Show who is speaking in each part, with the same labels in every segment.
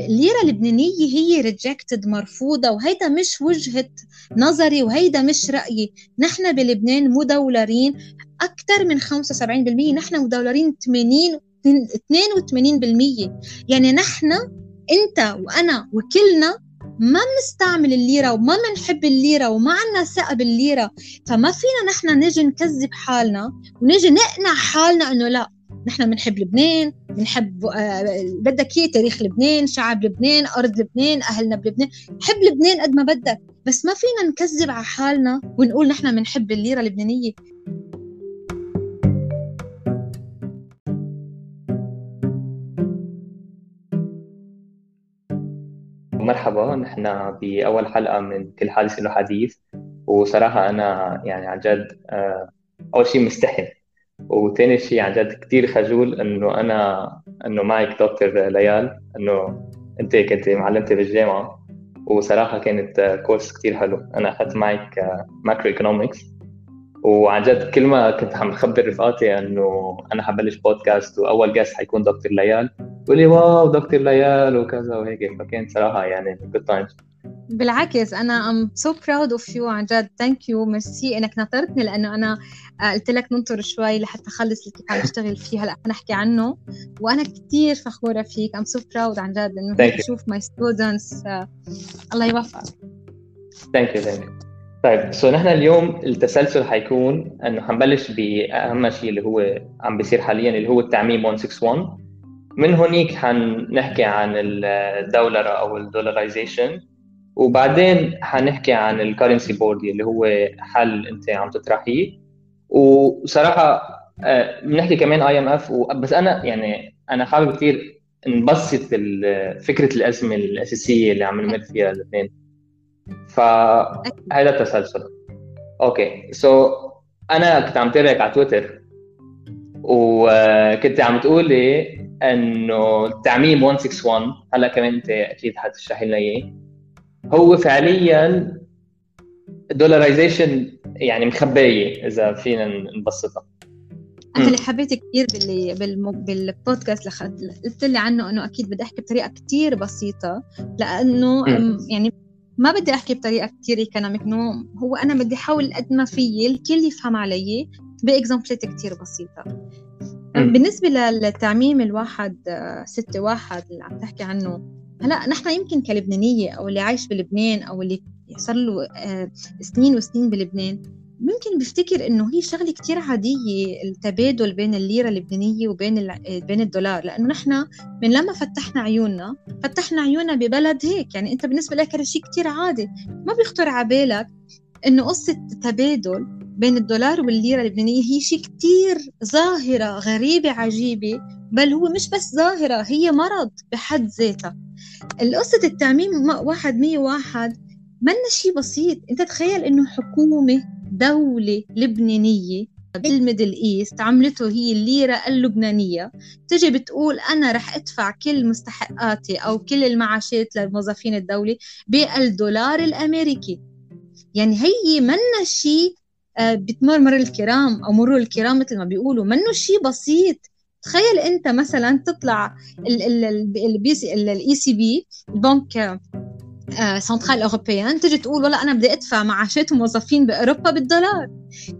Speaker 1: الليرة اللبنانية هي ريجكتد مرفوضة وهيدا مش وجهة نظري وهيدا مش رأيي. نحن بلبنان مدولرين أكثر من 75% نحن مدولرين 80 82% يعني نحن أنت وأنا وكلنا ما بنستعمل الليرة وما بنحب الليرة وما عنا ثقة بالليرة فما فينا نحن نجي نكذب حالنا ونجي نقنع حالنا إنه لا. نحن بنحب لبنان بنحب آه بدك إياه تاريخ لبنان شعب لبنان أرض لبنان أهلنا بلبنان. حب لبنان قد ما بدك بس ما فينا نكذب على حالنا ونقول نحن بنحب الليرة اللبنانية.
Speaker 2: مرحبا نحن بأول حلقة من كل حادث له حديث وصراحة أنا يعني عن جد آه، أول شيء مستحي. وثاني شيء عن جد كثير خجول إنه أنا إنه معك دكتور ليال إنه أنت كنت معلمتي بالجامعة وصراحة كانت course كثير حلو. أنا أخذت معك macroeconomics وعن جد كل ما كنت عم خبر رفقاتي إنه أنا حبلش بودكاست وأول guest حيكون دكتور ليال بقول لي wow دكتور ليال وكذا وهيك. فكان صراحة يعني good times
Speaker 1: بالعكس أنا I'm so proud of you عن جد. thank you merci إنك نطرتني لأنه أنا آه، قلت لك ننطر شوي لحتى أخلص اللي كنت عم بشتغل فيه. هلأ نحكي عنه. وأنا كثير فخورة فيك. I'm so proud عن جد إنه تشوف my students الله يوفقك.
Speaker 2: thank you thank you طيب so نحن اليوم التسلسل حيكون إنه حنبلش بأهم شيء اللي هو عم بيصير حاليا اللي هو التعميم 161 من هونيك حنحكي عن الدولار أو ال dollarization. وبعدين حنحكي عن ال currency board اللي هو حل انت عم تطرحيه. وصراحة آه، بنحكي كمان IMF بس أنا يعني أنا حابب كثير نبسط فكرة الأزمة الأساسية اللي عم نمر فيها الاثنين فهذا التسلسل okay so so, أنا كنت عم تابعك على تويتر وكنت عم تقولي إنه التعميم 161 هلا كمان أنت أكيد حتشرح لنا إياه. هو فعليا dollarization يعني مخبايه إذا فينا نبسطها.
Speaker 1: أنت اللي حبيت كثير باللي بالبودكاست اللي قلت لي عنه إنه أكيد بدي أحكي بطريقة كثير بسيطة لأنه يعني ما بدي أحكي بطريقة كثير economic no هو أنا بدي احاول قد ما فيي الكل يفهم علي ب example ات كثير بسيطة. بالنسبة للتعميم الواحد ستة واحد اللي عم تحكي عنه هلا نحن يمكن كلبنانية أو اللي عايش بلبنان أو اللي صار له آه، سنين وسنين بلبنان ممكن بفتكر إنه هي شغلة كتير عادية التبادل بين الليرة اللبنانية وبين بين الدولار لأنه نحن من لما فتحنا عيوننا فتحنا عيوننا ببلد هيك يعني أنت بالنسبة لك هذا شيء كثير عادي. ما بيخطر على بالك إنه قصة التبادل بين الدولار والليرة اللبنانية هي شيء كثير ظاهرة غريبة عجيبة بل هو مش بس ظاهرة هي مرض بحد ذاتها. القصة التعميم واحد مية واحد منا شيء بسيط. انت تخيل انه حكومة دولة لبنانية بالميدل إيست عملته هي الليرة اللبنانية. تجي بتقول أنا رح أدفع كل مستحقاتي أو كل المعاشات لموظفين الدولة بالدولار الأمريكي. يعني هي منا شيء آه، بتمرمر الكرام أو مرور الكرام مثل ما بيقولوا. منه شيء بسيط. تخيل انت مثلا تطلع ال ECB ال Banque centrale européenne تجي تقول والله أنا بدي أدفع معاشات الموظفين بأوروبا بالدولار.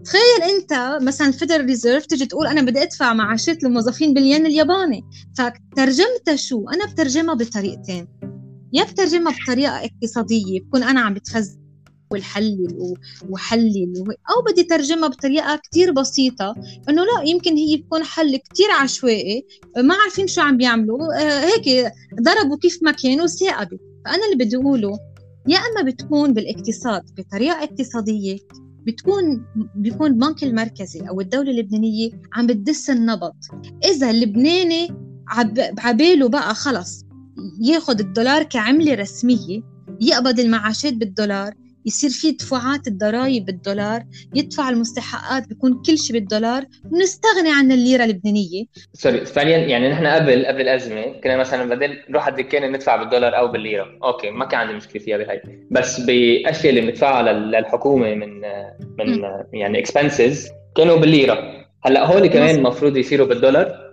Speaker 1: تخيل انت مثلا ال Federal Reserve تجي تقول أنا بدي أدفع معاشات الموظفين بالين الياباني. فترجمتها شو؟ أنا بترجمها بطريقتين. يا بترجمها بطريقة اقتصادية بكون أنا عم بتخزن والحلل وحلل أو بدي ترجمها بطريقة كتير بسيطة إنه لا يمكن هي تكون حل كتير عشوائي ما عارفين شو عم بيعملوا آه، هيك ضربوا كيف ما كانوا ثاقبوا فأنا اللي بدي أقوله يا أما بتكون بالاقتصاد بطريقة اقتصادية بتكون بيكون البنك المركزي أو الدولة اللبنانية عم بتدس النبض. إذا اللبناني عباله بقى خلص ياخد الدولار كعملة رسمية يقبض المعاشات بالدولار يصير في دفعات الضرائب بالدولار يدفع المستحقات بيكون كل شيء بالدولار. ونستغني عن الليرة اللبنانية.
Speaker 2: sorry فعليا يعني نحن قبل قبل الأزمة كنا مثلا بدل نروح على الدكان ندفع بالدولار أو بالليرة. okay ما كان عندي مشكلة فيها بهي بس باشياء اللي بندفعها للحكومة من من م. يعني expenses كانوا بالليرة. هلأ هول كمان المفروض يصيروا بالدولار؟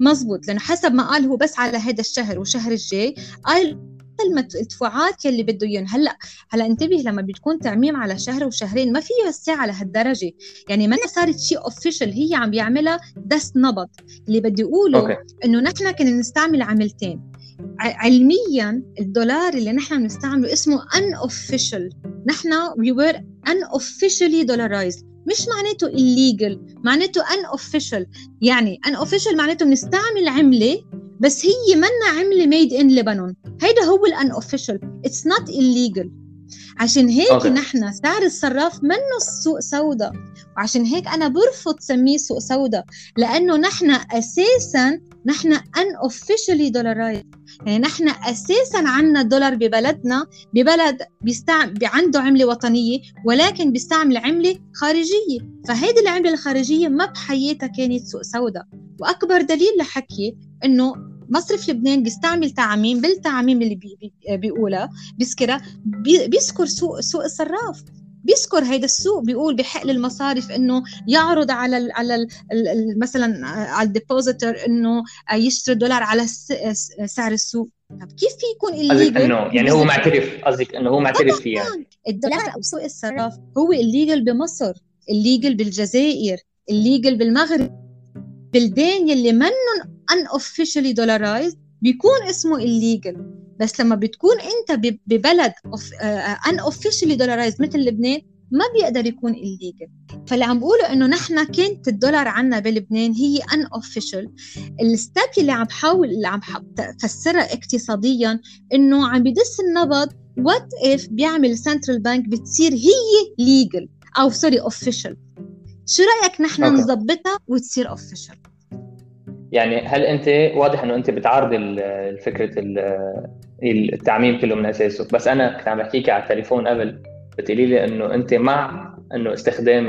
Speaker 1: مزبوط لأنه حسب ما قال هو بس على هذا الشهر والشهر الجاي. قال المدفوعات يلي بده إياهم. هلأ هلأ انتبه لما بتكون تعميم على شهر وشهرين ما في الساعة لهالدرجه يعني ما صارت شيء اوفيشال هي عم بيعملها دس نبض. اللي بدي أقوله إنه نحن كنا نستعمل عملتين. علميا الدولار اللي نحن بنستعمله اسمه unofficial. نحن we were unofficially dollarized. مش معناته illegal معناته unofficial. يعني unofficial معناته بنستعمل عملة بس هي منا عملة made in Lebanon. هيدا هو official it's not illegal. عشان هيك okay. نحن سعر الصراف منه السوق سوداء وعشان هيك أنا برفض سميه سوق سوداء لأنه نحن أساسا نحن unofficially dollarized يعني نحن أساسا عندنا دولار ببلدنا ببلد بيستعمل عنده عملة وطنية ولكن بيستعمل عملة خارجية. فهيدي العملة الخارجية ما بحياتها كانت سوق سوداء. وأكبر دليل لحكي إنه مصرف لبنان بيستعمل تعميم بالتعميم اللي بي بي بيقولها بيذكرها بي بيذكر سوق سوق الصراف. بيذكر هيدا السوق بيقول بحق للمصارف إنه يعرض على ال على ال مثلا على ال depositor إنه يشتري دولار على سعر السوق. طب كيف في يكون
Speaker 2: illegal إنه يعني هو معترف قصدك إنه هو معترف فيها.
Speaker 1: الدولار أو سوق الصراف هو illegal بمصر illegal بالجزائر illegal بالمغرب. بلدان يلي منن unofficially dollarized بيكون اسمه illegal. بس لما بتكون انت ببلد uh, unofficially dollarized مثل لبنان ما بيقدر يكون illegal. فاللي عم بقوله إنه نحن كانت الدولار عنا بلبنان هي unofficial. ال step اللي عم بحاول اللي عم فسرها اقتصاديا إنه عم بدس النبض what if بيعمل central bank بتصير هي legal. أو sorry official. شو رأيك نحن نظبطها وتصير official
Speaker 2: يعني هل أنت واضح إنه أنت بتعارض فكره التعميم كله من أساسه بس أنا كنت عم بحكيك على التليفون قبل بتقولي لي إنه أنت مع إنه استخدام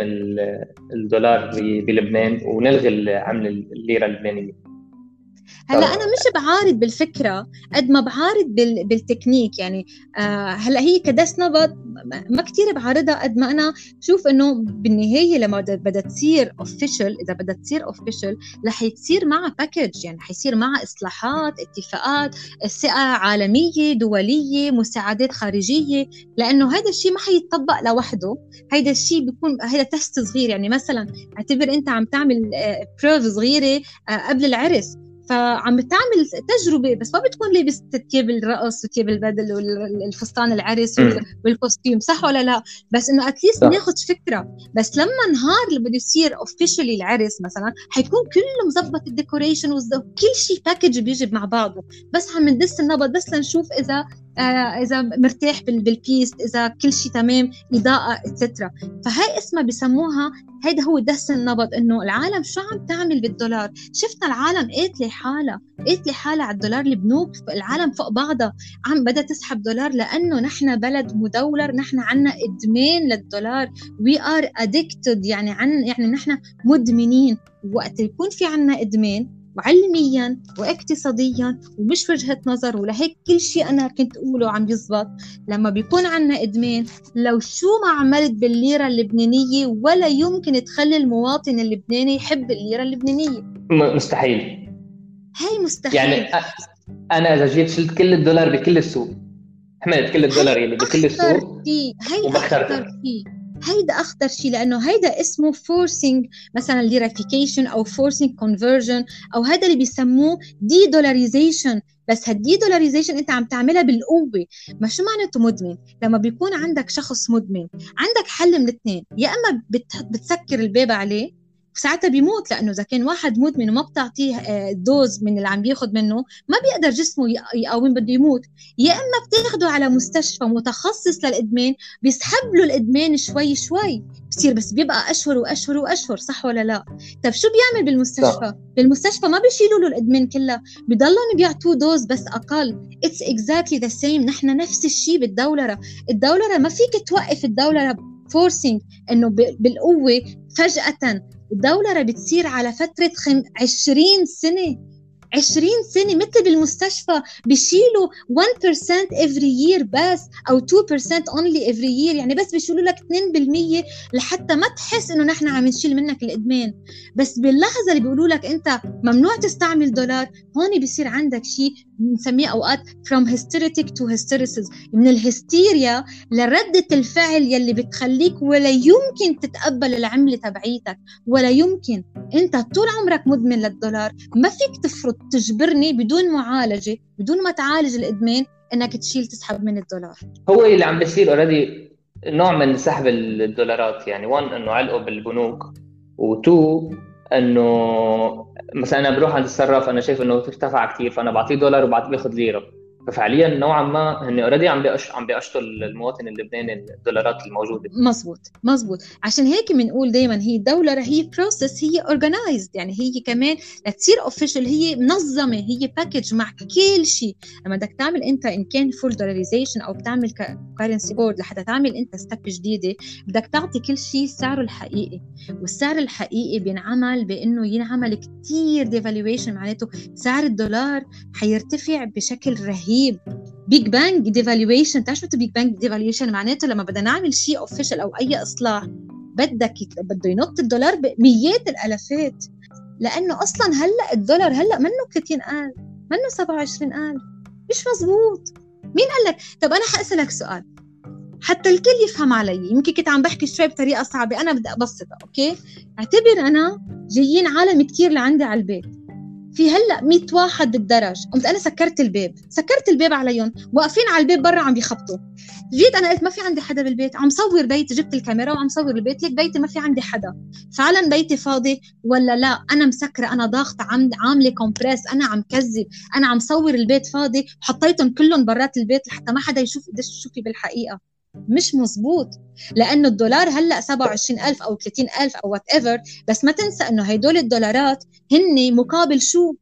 Speaker 2: الدولار بلبنان ونلغي العمله الليرة اللبنانية.
Speaker 1: هلا أنا مش بعارض بالفكرة قد ما بعارض بالتكنيك يعني آه هلا هي كدس نبض ما كثير بعارضها قد ما أنا بشوف إنه بالنهاية لما بدها تصير official إذا بدها تصير official رح تصير معها package يعني حيصير معها إصلاحات اتفاقات ثقة عالمية دولية مساعدات خارجية لأنه هذا الشيء ما حيتطبق لوحده. هذا الشيء بيكون هذا test صغير يعني مثلا اعتبر أنت عم تعمل prova آه، صغيرة آه، قبل العرس. فعم بتعمل تجربة بس ما بتكون لابس ثياب الرقص وثياب البدل والفستان العرس وال costume صح ولا لا؟ بس إنه at least ناخذ فكرة. بس لما نهار اللي بده يصير officially العرس مثلا حيكون كله مظبط ال decoration كل شيء package بيجي مع بعضه. بس عم ندس النبض بس لنشوف إذا إذا مرتاح بال pist إذا كل شيء تمام إضاءة et cetera فهي اسمها بسموها هيدا هو دس النبض إنه العالم شو عم تعمل بالدولار؟ شفنا العالم قاتله حالها قاتله حالها على الدولار البنوك العالم فوق بعضها. عم بدها تسحب دولار لأنه نحن بلد مدولر نحن عنا إدمان للدولار. we are addicted يعني عن يعني نحن مدمنين. وقت يكون في عنا إدمان وعلميا واقتصاديا ومش وجهة نظر ولهيك كل شيء أنا كنت أقوله عم يزبط. لما بيكون عنا إدمان لو شو ما عملت بالليرة اللبنانية ولا يمكن تخلي المواطن اللبناني يحب الليرة اللبنانية.
Speaker 2: مستحيل.
Speaker 1: هي مستحيل.
Speaker 2: يعني أنا إذا جيت شلت كل الدولار بكل السوق حملت كل الدولار اللي بكل السوق
Speaker 1: هي شيء. هيدا أخطر شيء لأنه هيدا اسمه forcing مثلا lirafication أو forcing conversion أو هذا اللي بيسموه de-dollarization بس هال de-dollarization أنت عم تعملها بالقوة. ما شو معناته مدمن؟ لما بيكون عندك شخص مدمن عندك حل من اثنين يا إما بتسكر الباب عليه ساعتها بيموت لأنه إذا كان واحد مدمن وما بتعطيه آه، dose من اللي عم بياخذ منه ما بيقدر جسمه يقاوم بده يموت. يا إما بتاخده على مستشفى متخصص للإدمان بيسحب له الإدمان شوي شوي بصير بس بيبقى أشهر وأشهر وأشهر صح ولا لا؟ طيب شو بيعمل بالمستشفى. بالمستشفى ما بيشيلوا له الإدمان كلها بضلهم بيعطوه dose بس أقل. it's exactly the same نحن نفس الشيء بالدولره الدولره ما فيك توقف الدولره forcing إنه بالقوة فجأة. الدولره بتصير على فترة خم... 20 سنة. 20 سنة مثل بالمستشفى بيشيلوا 1% every year بس أو 2% only every year. يعني بس بيشيلوا لك 2% لحتى ما تحس إنه نحن عم نشيل منك الإدمان. بس باللحظة اللي بيقولوا لك أنت ممنوع تستعمل دولار هون بيصير عندك شيء بنسميه أوقات from hysteric to hystericis من الهستيريا لردة الفعل يلي بتخليك ولا يمكن تتقبل العملة تبعيتك ولا يمكن. أنت طول عمرك مدمن للدولار ما فيك تفرض تجبرني بدون معالجة بدون ما تعالج الإدمان إنك تشيل تسحب من الدولار.
Speaker 2: هو اللي عم بيصير already نوع من سحب الدولارات يعني one إنه علقوا بالبنوك و two إنه مثلا أنا بروح عند الصراف أنا شايف إنه ارتفع كثير فأنا بعطيه دولار وبعطيه باخذ ليرة. ففعليا نوعا ما هن already عم بيقش عم بيقشطوا المواطن اللبناني الدولارات الموجودة.
Speaker 1: مزبوط مزبوط عشان هيك بنقول دائما هي دولة هي process هي organized يعني هي كمان لتصير official هي منظمة هي package مع كل شيء. لما بدك تعمل أنت إن كان full dollarization أو بتعمل currency board لحتى تعمل أنت step جديدة بدك تعطي كل شيء سعره الحقيقي. والسعر الحقيقي بينعمل بأنه ينعمل كثير devaluation معناته سعر الدولار حيرتفع بشكل رهيب. رهيب big bang devaluation بتعرف شو big bang devaluation معناته لما بدنا نعمل شيء official أو أي إصلاح بدك بده ينط الدولار بميات الالافات لأنه أصلا هلأ الدولار هلأ منه 30000 منه 27000 مش مزبوط. مين قال لك؟ طب أنا حأسألك سؤال. حتى الكل يفهم علي. يمكن كنت عم بحكي شوي بطريقة صعبة أنا بدي أبسطها okay؟ اعتبر أنا جايين عالم كثير لعندي على البيت. في هلا 100 واحد بالدرج. قمت أنا سكرت الباب. سكرت الباب عليهم. واقفين على الباب برا عم بيخبطوا. جيت أنا قلت ما في عندي حدا بالبيت. عم صور بيتي. جبت الكاميرا وعم صور البيت. ليك بيتي ما في عندي حدا. فعلا بيتي فاضي ولا لا؟ أنا مسكرة. أنا ضاغطة. عاملة compress أنا عم كذب. أنا عم صور البيت فاضي. وحطيتهم كلهم برات البيت لحتى ما حدا يشوف قديش تشوفي بالحقيقة. مش مزبوط لأنه الدولار هلأ 27000 أو 30000 أو whatever بس ما تنسى إنه هدول الدولارات هن مقابل شو؟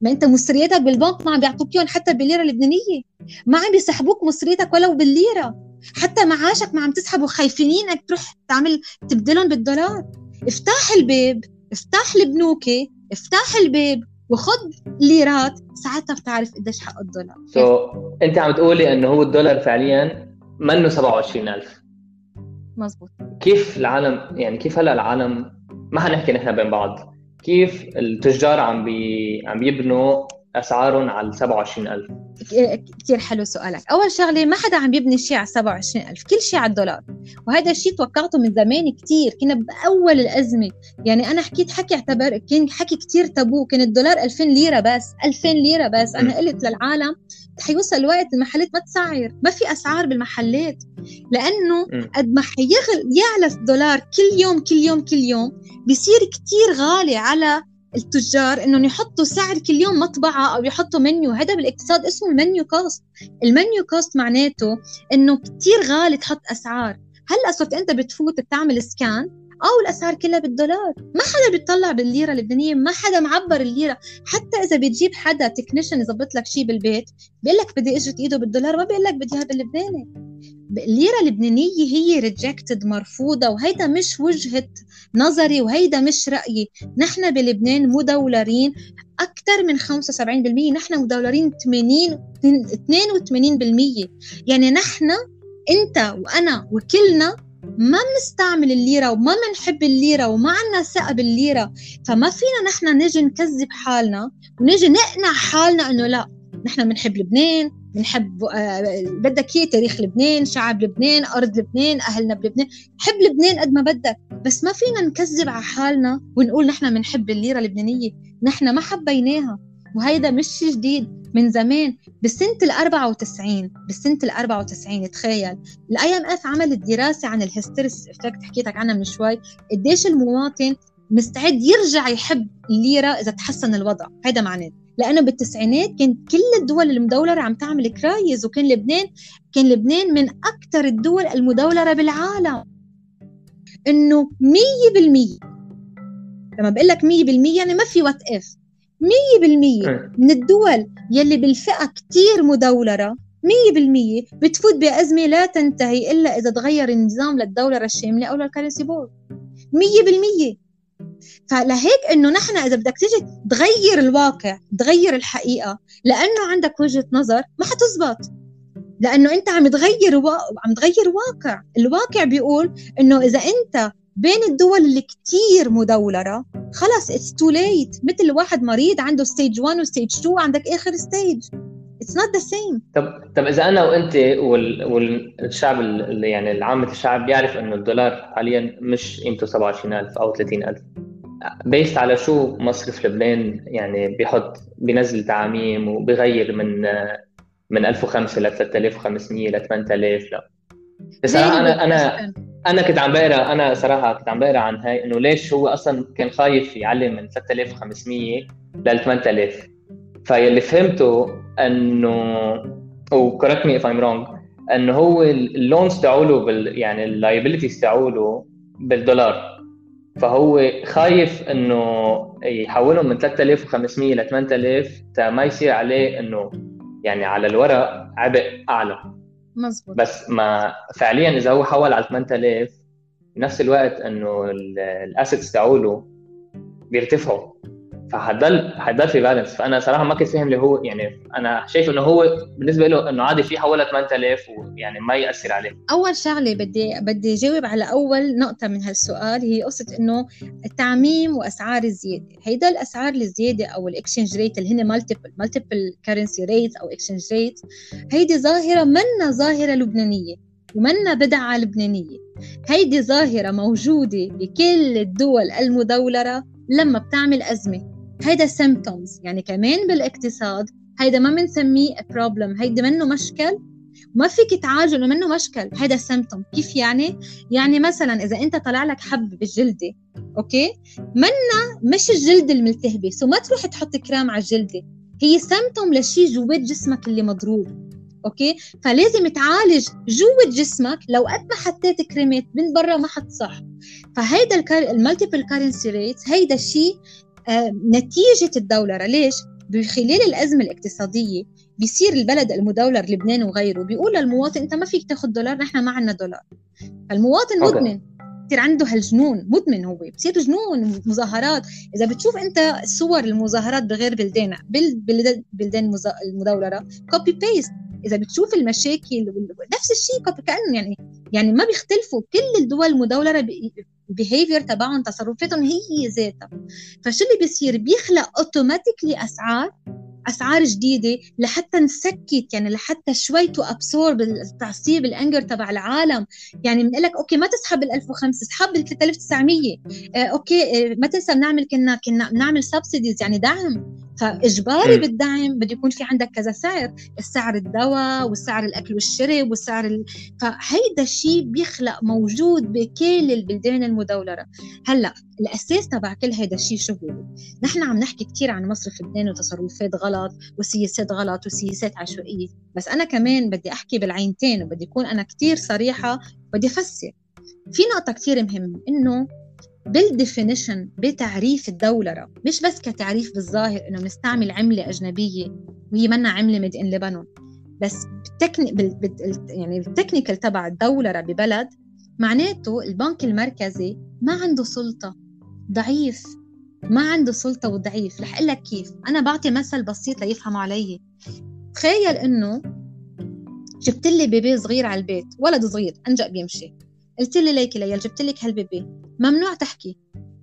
Speaker 1: ما أنت مصرياتك بالبنك ما عم بيعطوك إياهم حتى بالليرة اللبنانية. ما عم بيسحبوك مصرياتك ولو بالليرة. حتى معاشك ما عم تسحبوا خايفينك تروح تعمل تبدلهم بالدولار. افتح الباب افتح البنوكة افتح الباب وخذ ليرات ساعتها بتعرف قديش حق الدولار.
Speaker 2: سو so, أنت عم تقولي إنه هو الدولار فعليا منه 27000
Speaker 1: مزبوط
Speaker 2: كيف العالم يعني كيف هلا العالم ما حنحكي نحن بين بعض كيف التجار عم بي عم بيبنوا أسعارهم على 27000
Speaker 1: كثير حلو سؤالك. أول شغلة ما حدا عم يبني شيء على 27000 كل شيء على الدولار. وهذا الشيء توقعته من زمان كثير كنا بأول الأزمة. يعني أنا حكيت حكي اعتبر كان حكي كثير تابو كان الدولار 2000 ليرة بس 2000 ليرة بس. أنا قلت للعالم حيوصل وقت المحلات ما تسعر ما في أسعار بالمحلات. لأنه قد ما حيغل يعلى الدولار كل يوم كل يوم كل يوم بصير كتير غالي على التجار إنهم يحطوا سعر كل يوم مطبعة أو يحطوا منيو. هذا بالاقتصاد اسمه المنيو كوست. ال menu cost معناته إنه كتير غالي تحط أسعار. هلأ صرت أنت بتفوت بتعمل scan أو الأسعار كلها بالدولار. ما حدا بيطلع بالليرة اللبنانيه ما حدا معبر الليرة. حتى إذا بتجيب حدا technician يظبط لك شيء بالبيت بيقول لك بدي إجرة إيده بالدولار ما بيقول لك بدي اياها باللبناني الليرة اللبنانية هي rejected مرفوضة وهيدا مش وجهة نظري وهيدا مش رأيي. نحن بلبنان مدولرين أكثر من 75% نحن مدولرين 80 82% يعني نحن أنت وأنا وكلنا ما بنستعمل الليرة وما بنحب الليرة وما عندنا ثقة بالليرة. فما فينا نحن نجي نكذب حالنا ونجي نقنع حالنا إنه لا نحن بنحب لبنان بنحب آه بدك إياه تاريخ لبنان شعب لبنان أرض لبنان أهلنا بلبنان. حب لبنان قد ما بدك بس ما فينا نكذب على حالنا ونقول نحن بنحب الليرة اللبنانية. نحن ما حبيناها. وهيدا مش جديد من زمان. بسنة ال 94 بسنة ال 94 تخيل. ال IMF عملت دراسة عن ال hysteresis effect حكيتك عنها من شوي. قديش المواطن مستعد يرجع يحب الليرة إذا تحسن الوضع؟ هذا معناه. لأنه بالتسعينات كان كل الدول المدولرة عم تعمل crisis وكان لبنان كان لبنان من أكثر الدول المدولرة بالعالم. إنه 100% لما بقول لك 100% يعني ما في what if مية بالمية إيه. من الدول يلي بالفئة كتير مدولرة مية بالمية بتفوت بأزمة لا تنتهي إلا إذا تغير النظام للدولرة الشاملة أو لل currency board مية بالمية. فلهيك إنه نحن إذا بدك تيجي تغير الواقع تغير الحقيقة لأنه عندك وجهة نظر ما حتزبط. لأنه أنت عم تغير و... عم تغير واقع. الواقع بيقول إنه إذا أنت بين الدول اللي كتير مدولرة خلص it's too late مثل واحد مريض عنده stage 1 و stage 2 عندك آخر stage it's not the same
Speaker 2: طب طب إذا أنا وأنت وال... والشعب اللي يعني العامة الشعب بيعرف إنه الدولار حاليا مش قيمته 27000 أو 30000 based على شو مصرف لبنان يعني بيحط بينزل تعاميم وبيغير من من 1005 ل 3500 ل 8000 لا. بصراحه أنا أنا أنا كنت عم بقرأ أنا صراحة كنت عم بقرأ عن هاي إنه ليش هو أصلا كان خايف يعلي من 3500 لل 8000 فيلي فهمته إنه و correct me if I'm wrong إنه هو ال loans تاعوله بال يعني ال liabilities تاعوله بالدولار. فهو خايف إنه يحولهم من 3500 ل 8000 تا ما يصير عليه إنه يعني على الورق عبء أعلى.
Speaker 1: مزبوط
Speaker 2: بس ما فعليا إذا هو حول على 8000 بنفس الوقت إنه الأسيتس تاعوله بيرتفعوا. فحضل حضل في بالانس فأنا صراحة ما كنت فاهم اللي هو يعني أنا شايف إنه هو بالنسبة له إنه عادي في حوالي 8000 ويعني ما يأثر عليه.
Speaker 1: أول شغلة بدي بدي جاوب على أول نقطة من هالسؤال هي قصة إنه التعميم وأسعار الزيادة. هيدا الأسعار الزيادة أو ال exchange rate اللي هن multiple multiple currency rate أو exchange rate هيدي ظاهرة منا ظاهرة لبنانية ومنا بدعة لبنانية. هيدي ظاهرة موجودة بكل الدول المدولرة لما بتعمل أزمة. هيدا symptoms يعني كمان بالاقتصاد هيدا ما بنسميه problem هيدا منه مشكل. ما فيك تعالجه منه مشكل هيدا symptom كيف يعني؟ يعني مثلا إذا أنت طلع لك حب بالجلدة okay؟ منا مش الجلد الملتهبة so ما تروح تحط كرام على الجلدة. هي symptom لشيء جوات جسمك اللي مضروب okay؟ فلازم تعالج جوة جسمك لو قد ما حطيت كريمات من برا ما حتصح. فهيدا ال multiple currency rate هيدا الشيء نتيجة الدولرة ليش؟ بخلال الأزمة الاقتصادية بيصير البلد المدولر لبنان وغيره بيقول للمواطن أنت ما فيك تاخذ دولار نحن ما عندنا دولار. فالمواطن مدمن بصير عنده هالجنون مدمن هو. بصير جنون مظاهرات. إذا بتشوف أنت صور المظاهرات بغير بلدان بالبلدان المدولرة copy paste إذا بتشوف المشاكل نفس الشيء كانه يعني يعني ما بيختلفوا. كل الدول المدولرة ال behavior تبعهم تصرفاتهم هي ذاتها. فشو اللي بيصير؟ بيخلق automatically أسعار أسعار جديدة لحتى نسكت يعني لحتى شوي to absorb التعصيب ال anger تبع العالم. يعني بنقول لك okay ما تسحب ال 1005 اسحب ال 3900 آه okay آه ما تنسى بنعمل كنا كنا بنعمل subsidies يعني دعم. فإجباري. بالدعم بده يكون في عندك كذا سعر السعر الدواء والسعر الأكل والشرب والسعر ال... فهيدا الشيء بيخلق موجود بكل البلدان المدولرة. هلأ الأساس تبع كل هيدا الشيء شو هو؟ نحن عم نحكي كثير عن مصرف لبنان وتصرفات غلط وسياسات غلط وسياسات عشوائية بس أنا كمان بدي أحكي بالعينتين وبدي اكون أنا كثير صريحة بدي أفسر. في نقطة كثير مهمة إنه بالديفينيشن بتعريف الدولرة مش بس كتعريف بالظاهر إنه بنستعمل عملة أجنبية وهي منا عملة made in لبنان بس بال techni بال... يعني ال technical تبع الدولرة ببلد معناته البنك المركزي ما عنده سلطة. ضعيف. ما عنده سلطة وضعيف. رح أقول لك كيف. أنا بعطي مثل بسيط ليفهموا علي. تخيل إنه جبت لي baby صغير على البيت ولد صغير أنجأ بيمشي. قلت لي ليكي ليال جبت لك هال baby. ممنوع تحكي.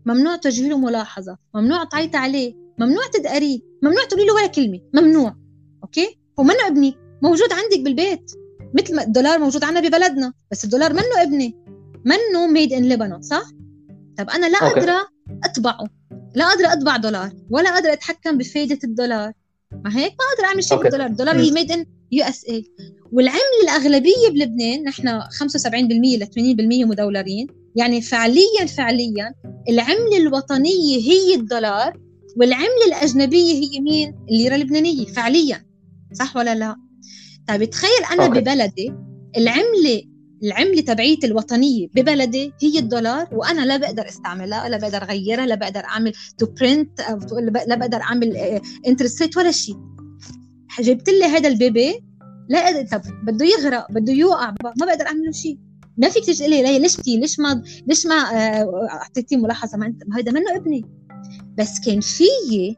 Speaker 1: ممنوع توجهي له ملاحظة. ممنوع تعيطي عليه. ممنوع تدقريه. ممنوع تقولي له ولا كلمة. ممنوع. okay؟ هو منه ابني؟ موجود عندك بالبيت. مثل ما الدولار موجود عندنا ببلدنا. بس الدولار منه ابني؟ منه made in لبنان صح؟ طب أنا لا قادره اطبعه لا قادره اطبع دولار. ولا قادره أتحكم بفائده الدولار. ما هيك؟ ما قادره أعمل شيء بالدولار. الدولار هي made in USA والعمله الأغلبية بلبنان نحن 75% ل 80% مدولرين يعني فعليا فعليا العملة الوطنية هي الدولار والعملة الأجنبية هي مين؟ الليرة اللبنانية فعليا صح ولا لا؟ طيب تخيل أنا okay. ببلدي العملة العملة تبعيتي الوطنية ببلدي هي الدولار وأنا لا بقدر استعملها لا بقدر أغيرها لا بقدر أعمل to print لا بقدر أعمل interest rate ولا شيء جبت لي هذا ال baby لا طب بده يغرق بده يوقع ما بقدر اعمل له شيء ما فيك تجي لي ليش تي ليش ما ليش ما آه، أعطيتي ملاحظة؟ ما انت هذا منه ابني. بس كان فيي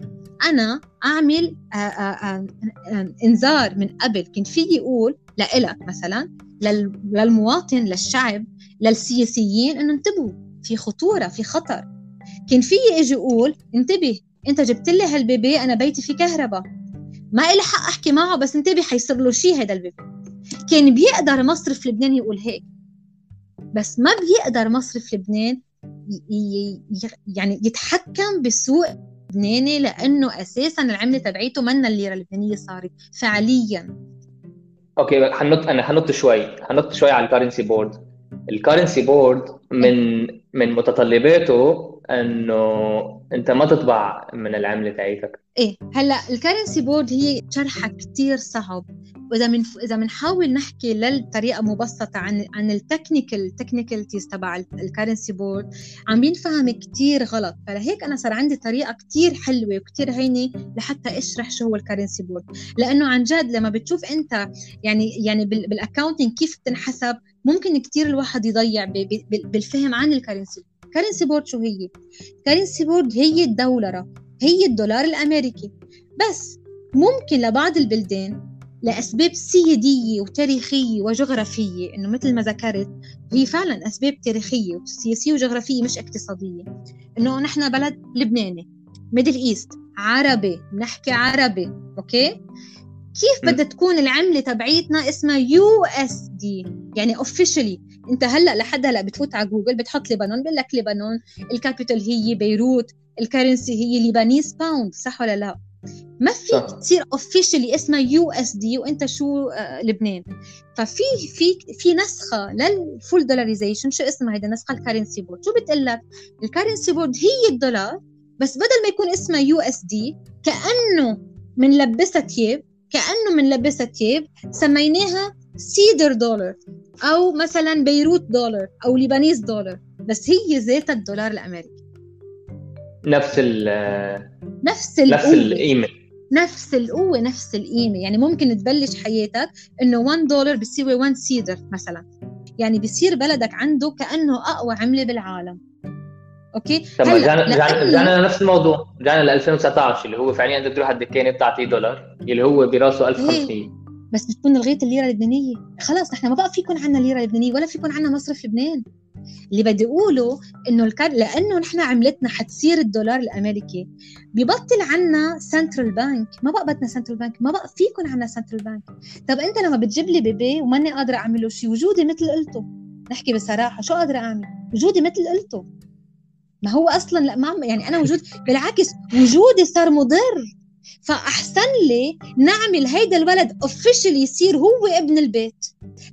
Speaker 1: أنا أعمل آآ آه، آآ آآ إنذار من قبل. كنت فيي أقول لإلك مثلا للمواطن للشعب للسياسيين إنه انتبهوا في خطورة في خطر. كان فيي أجي أقول انتبه أنت جبت لي هالبيبي أنا بيتي في كهرباء. ما إلي حق أحكي معه بس انتبه حيصير له شيء هذا البيبي. كان بيقدر مصرف لبنان يقول هيك. بس ما بيقدر مصرف لبنان يعني يتحكم بالسوق اللبناني لأنه أساسا العملة تبعيته منا الليره اللبنانيه صارت فعليا.
Speaker 2: okay حنط أنا حنط شوي. حنط شوي على ال currency board ال currency board من من متطلباته إنه أنت ما تطبع من العملة تاعيتك.
Speaker 1: إيه هلأ ال currency board هي شرحها كثير صعب. وإذا من إذا بنحاول نحكي للطريقة مبسطة عن عن ال technical technicalities تبع ال currency board عم بينفهم كثير غلط. فلهيك أنا صار عندي طريقة كثير حلوة وكثير هينة لحتى أشرح شو هو ال currency board لأنه عن جد لما بتشوف أنت يعني يعني بال accounting كيف بتنحسب ممكن كثير الواحد يضيع بالفهم عن ال currency currency board شو هي؟ currency board هي الدولرة هي الدولار الأمريكي. بس ممكن لبعض البلدان لأسباب سيادية وتاريخية وجغرافية إنه مثل ما ذكرت هي فعلا أسباب تاريخية وسياسية وجغرافية مش اقتصادية. إنه نحن بلد لبناني Middle East عربي نحكي عربي okay؟ كيف بدها تكون العملة تبعيتنا اسمها USD؟ يعني officially انت هلا لحد هلا بتفوت على جوجل بتحط لبنان بقول لك لبنان ال capital هي بيروت ال currency هي Lebanese pound صح ولا لا؟ ما في تصير officially اسمها USD وانت شو آه لبنان. ففي في في نسخة لل full dollarization شو اسمها هيدا نسخه ال currency board شو بتقول لك؟ ال currency board هي الدولار بس بدل ما يكون اسمها USD كأنه بنلبسها تياب كأنه بنلبسها تياب سميناها cedar dollar أو مثلا Beirut dollar أو Lebanese dollar بس هي ذات الدولار الامريكي
Speaker 2: نفس ال
Speaker 1: نفس القوة.
Speaker 2: نفس القيمة.
Speaker 1: نفس القوة نفس القيمة. يعني ممكن تبلش حياتك إنه 1 دولار بيساوي 1 سيدر مثلا. يعني بيصير بلدك عنده كأنه أقوى عملة بالعالم. أوكي؟
Speaker 2: طب رجعنا رجعنا لنفس الموضوع. رجعنا ل 2019 اللي هو فعليا أنت تروح على الدكانه بتعطيه دولار اللي هو براسه 1500
Speaker 1: بس بتكون لغايه الليرة اللبنانية. خلاص نحن ما بقى في يكون عندنا ليرة لبنانية ولا في يكون عندنا مصرف لبنان. اللي بدي أقوله إنه الكار... لأنه نحن عملتنا حتصير الدولار الأمريكي ببطل عنا central bank ما بقى بدنا central bank ما بقى في يكون عندنا central bank طب أنت لما بتجيب لي baby وماني قادرة اعمل له شيء وجودي مثل قلته؟ نحكي بصراحة شو قادرة أعمل؟ وجودي مثل قلته. ما هو أصلا لا ما يعني أنا وجود بالعكس وجودي صار مضر. فأحسن لي نعمل هيدا الولد officially يصير هو ابن البيت.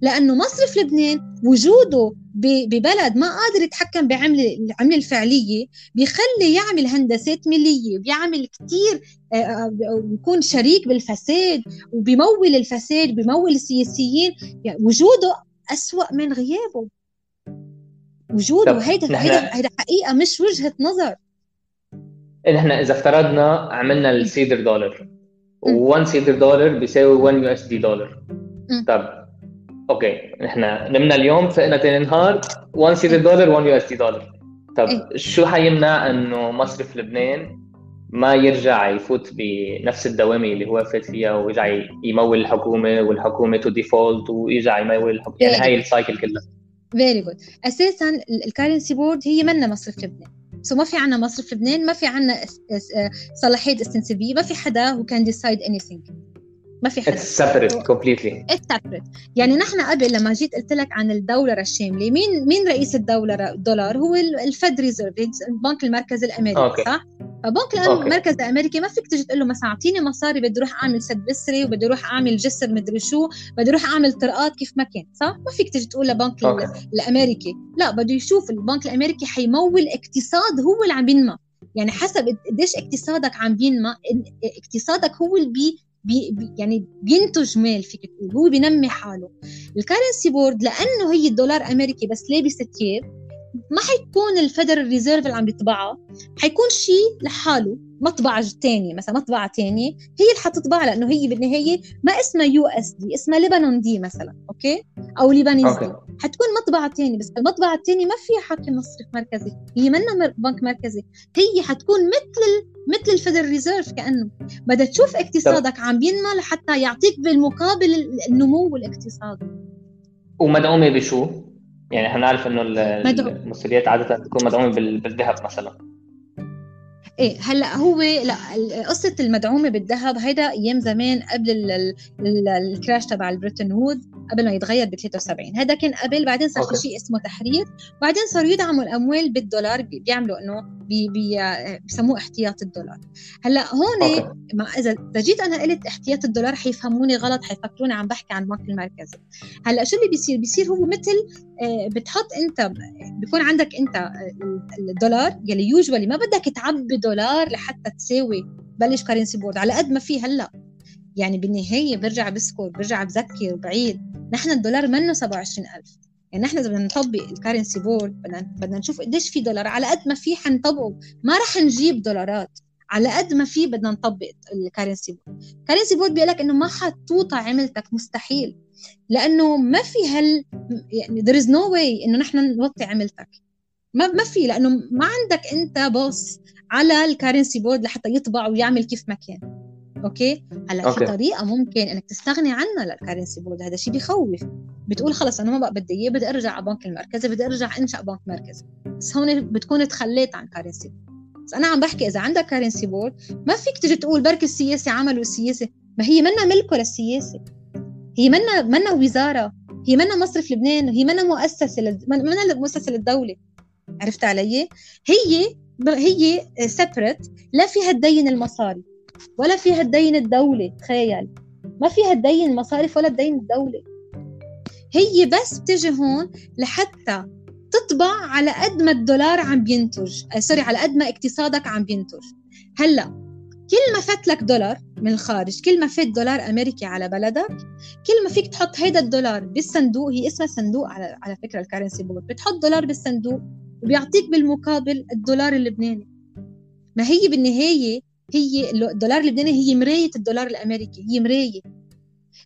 Speaker 1: لأنه مصرف لبنان وجوده ببلد ما قادر يتحكم بعمله العملة الفعلية بيخلي يعمل هندسات ماليه بيعمل كثير آه، آه، بيكون شريك بالفساد وبيمول الفساد بيمول السياسيين. يعني وجوده أسوأ من غيابه. وجوده هيدا هيدا حقيقة مش وجهة نظر.
Speaker 2: نحن إذا افترضنا عملنا ال cedar dollar و1 cedar dollar بيساوي 1 US dollar. طب أوكي نحن نمنا اليوم فقنا ثاني نهار 1 cedar dollar 1 US dollar. طب إيه؟ شو حيمنع إنه مصرف لبنان ما يرجع يفوت بنفس الدوامة اللي هو فات فيها ويرجع يمول الحكومة والحكومة to default ويرجع يمول الحكومة؟ يعني هاي ال cycle كلها
Speaker 1: very good أساسا ال currency board هي منا مصرف لبنان. so ما في عنا مصرف لبنان ما في عنا صلاحية استنسابية. ما في حدا who can decide anything. ما في حدا.
Speaker 2: It's separate completely.
Speaker 1: It's separate. يعني نحن قبل لما جيت قلت لك عن الدولار الشاملة مين مين رئيس الدولار الدولار هو الفيد ريزرف البنك المركزي الأمريكي. صح؟ فبنك المركز الامريكي ما فيك تجي تقول له مثلا اعطيني مصاري بدي أروح أعمل سد بسري وبدي أروح أعمل جسر مدري شو بدي أروح أعمل طرقات كيف ما كان صح؟ ما فيك تجي تقول لبنك. الأمريكي. لا بده يشوف البنك الأمريكي حيمول اقتصاد هو اللي عم بينمى. يعني حسب قديش اقتصادك عم بينمى اقتصادك هو اللي بي بي يعني بينتج مال فيك تقول هو بينمي حاله. ال currency board لأنه هي الدولار أمريكي بس لابس ثياب ما حيكون ال Federal Reserve اللي عم يطبعها حيكون شيء لحاله مطبعة تانية مثلا مطبعة تانية هي اللي حتطبعها لأنه هي بالنهاية ما اسمها USD اسمها لبنان D مثلا okay؟ أو Lebanese D. حتكون مطبعة تانية بس المطبعة التانية ما فيها حاكم مصرف مركزي هي منا بنك مركزي. هي حتكون مثل مثل ال Federal Reserve كأنه. بدها تشوف اقتصادك عم بينمى لحتى يعطيك بالمقابل النمو الاقتصادي
Speaker 2: ومدعومة بشو؟ يعني إحنا نعرف إنه المصريات عادة تكون مدعومة بالذهب مثلا.
Speaker 1: إيه هلأ هو لا قصة المدعومة بالذهب هيدا أيام زمان قبل ال crash تبع ال Bretton Wood. قبل ما يتغير ب 73 هذا كان قبل بعدين صار في شيء اسمه تحرير. بعدين صاروا يدعموا الأموال بالدولار بيعملوا إنه بي بي بسموه احتياط الدولار. هلأ هون ما إذا إذا جيت أنا قلت احتياط الدولار حيفهموني غلط حيفكروني عم بحكي عن البنك المركزي هلأ شو اللي بيصير؟ بيصير هو مثل آه، بتحط أنت بيكون عندك أنت آه، الدولار يلي يوجوالي. ما بدك تعبي دولار لحتى تساوي بلش currency board على قد ما في هلأ. يعني بالنهاية برجع بذكر برجع بذكر وبعيد. نحن الدولار منه 27000 يعني نحن إذا بدنا نطبق ال currency board بدنا بدنا نشوف قديش في دولار على قد ما في حنطبقه. ما رح نجيب دولارات على قد ما في بدنا نطبق ال currency board ال currency board بيقول لك إنه ما حتوطى عملتك مستحيل. لأنه ما في هال يعني there is no way إنه نحن نوطي عملتك. ما ما في لأنه ما عندك أنت boss على ال currency board لحتى يطبع ويعمل كيف ما كان. okay؟ هلا في طريقة ممكن إنك تستغني عنها لل currency board هذا شيء بخوف بتقول خلص أنا ما بقى بدي إياه بدي أرجع على بنك المركزي بدي أرجع أنشأ بنك مركزي بس هون بتكون تخليت عن currency بس أنا عم بحكي إذا عندك currency board ما فيك تجي تقول بركي السياسي عملوا السياسة ما هي منا ملكه للسياسة. هي منا منا وزارة. هي منا مصرف لبنان. هي منا مؤسسة لد... منا مؤسسة للدولة. عرفت علي؟ هي هي separate لا فيها تدين المصاري. ولا فيها تدين الدولة تخيل. ما فيها تدين المصارف ولا تدين الدولة هي بس بتجي هون لحتى تطبع على قد ما الدولار عم بينتج. آه sorry على قد ما اقتصادك عم بينتج. هلأ كل ما فات لك دولار من الخارج كل ما فات دولار أمريكي على بلدك كل ما فيك تحط هيدا الدولار بالصندوق هي اسمها صندوق على على فكرة ال currency board بتحط دولار بالصندوق وبيعطيك بالمقابل الدولار اللبناني. ما هي بالنهاية هي الدولار اللبناني هي مراية الدولار الأمريكي هي مراية.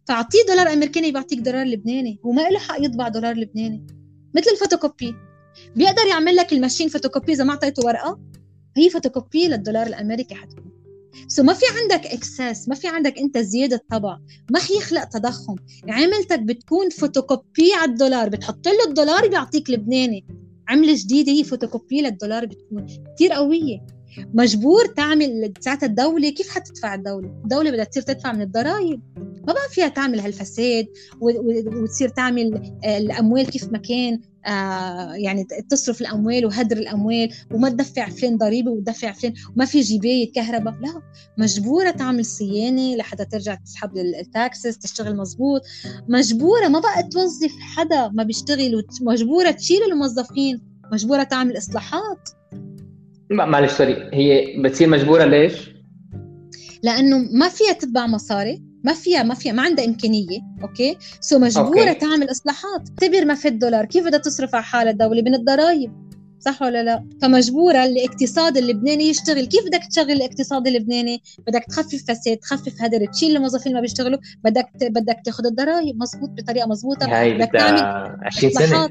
Speaker 1: فاعطيه دولار أمريكاني بيعطيك دولار لبناني وما له حق يطبع دولار لبناني. مثل الفوتوكوبي بيقدر يعمل لك ال machine photocopy إذا ما أعطيته ورقة؟ هي فوتوكوبي للدولار الأمريكي حتكون. سو ما في عندك اكسس ما في عندك أنت زيادة طبع ما حيخلق تضخم. عملتك بتكون فوتوكوبي على الدولار بتحط له الدولار بيعطيك لبناني. عملة جديدة هي فوتوكوبي للدولار بتكون كثير قوية. مجبور تعمل ساعتها الدولة كيف حتدفع الدولة؟ الدولة بدها تصير تدفع من الضرائب. ما بقى فيها تعمل هالفساد وتصير تعمل آه، الأموال كيف ما كان آه يعني تصرف الأموال وهدر الأموال وما تدفع فين ضريبة وتدفع فين وما في جباية كهرباء. لا مجبورة تعمل صيانة لحتى ترجع تسحب ال taxes تشتغل مزبوط مجبورة ما بقى توظف حدا ما بيشتغل مجبورة تشيل الموظفين. مجبورة تعمل إصلاحات.
Speaker 2: معلش sorry. هي بتصير مجبورة ليش؟
Speaker 1: لأنه ما فيها تطبع مصاري ما فيها ما فيها ما عندها إمكانية okay؟ so مجبورة okay. تعمل إصلاحات. اعتبر ما في الدولار. كيف بدها تصرف على حالها الدولة من الضرائب. صح ولا لا؟ فمجبورة الاقتصاد اللبناني يشتغل، كيف بدك تشغل الاقتصاد اللبناني؟ بدك تخفف فساد، تخفف هدر، تشيل الموظفين ما بيشتغلوا، بدك بدك تاخذ الضرائب مزبوط بطريقة مزبوطة
Speaker 2: هاي بدك تعمل 20 سنة.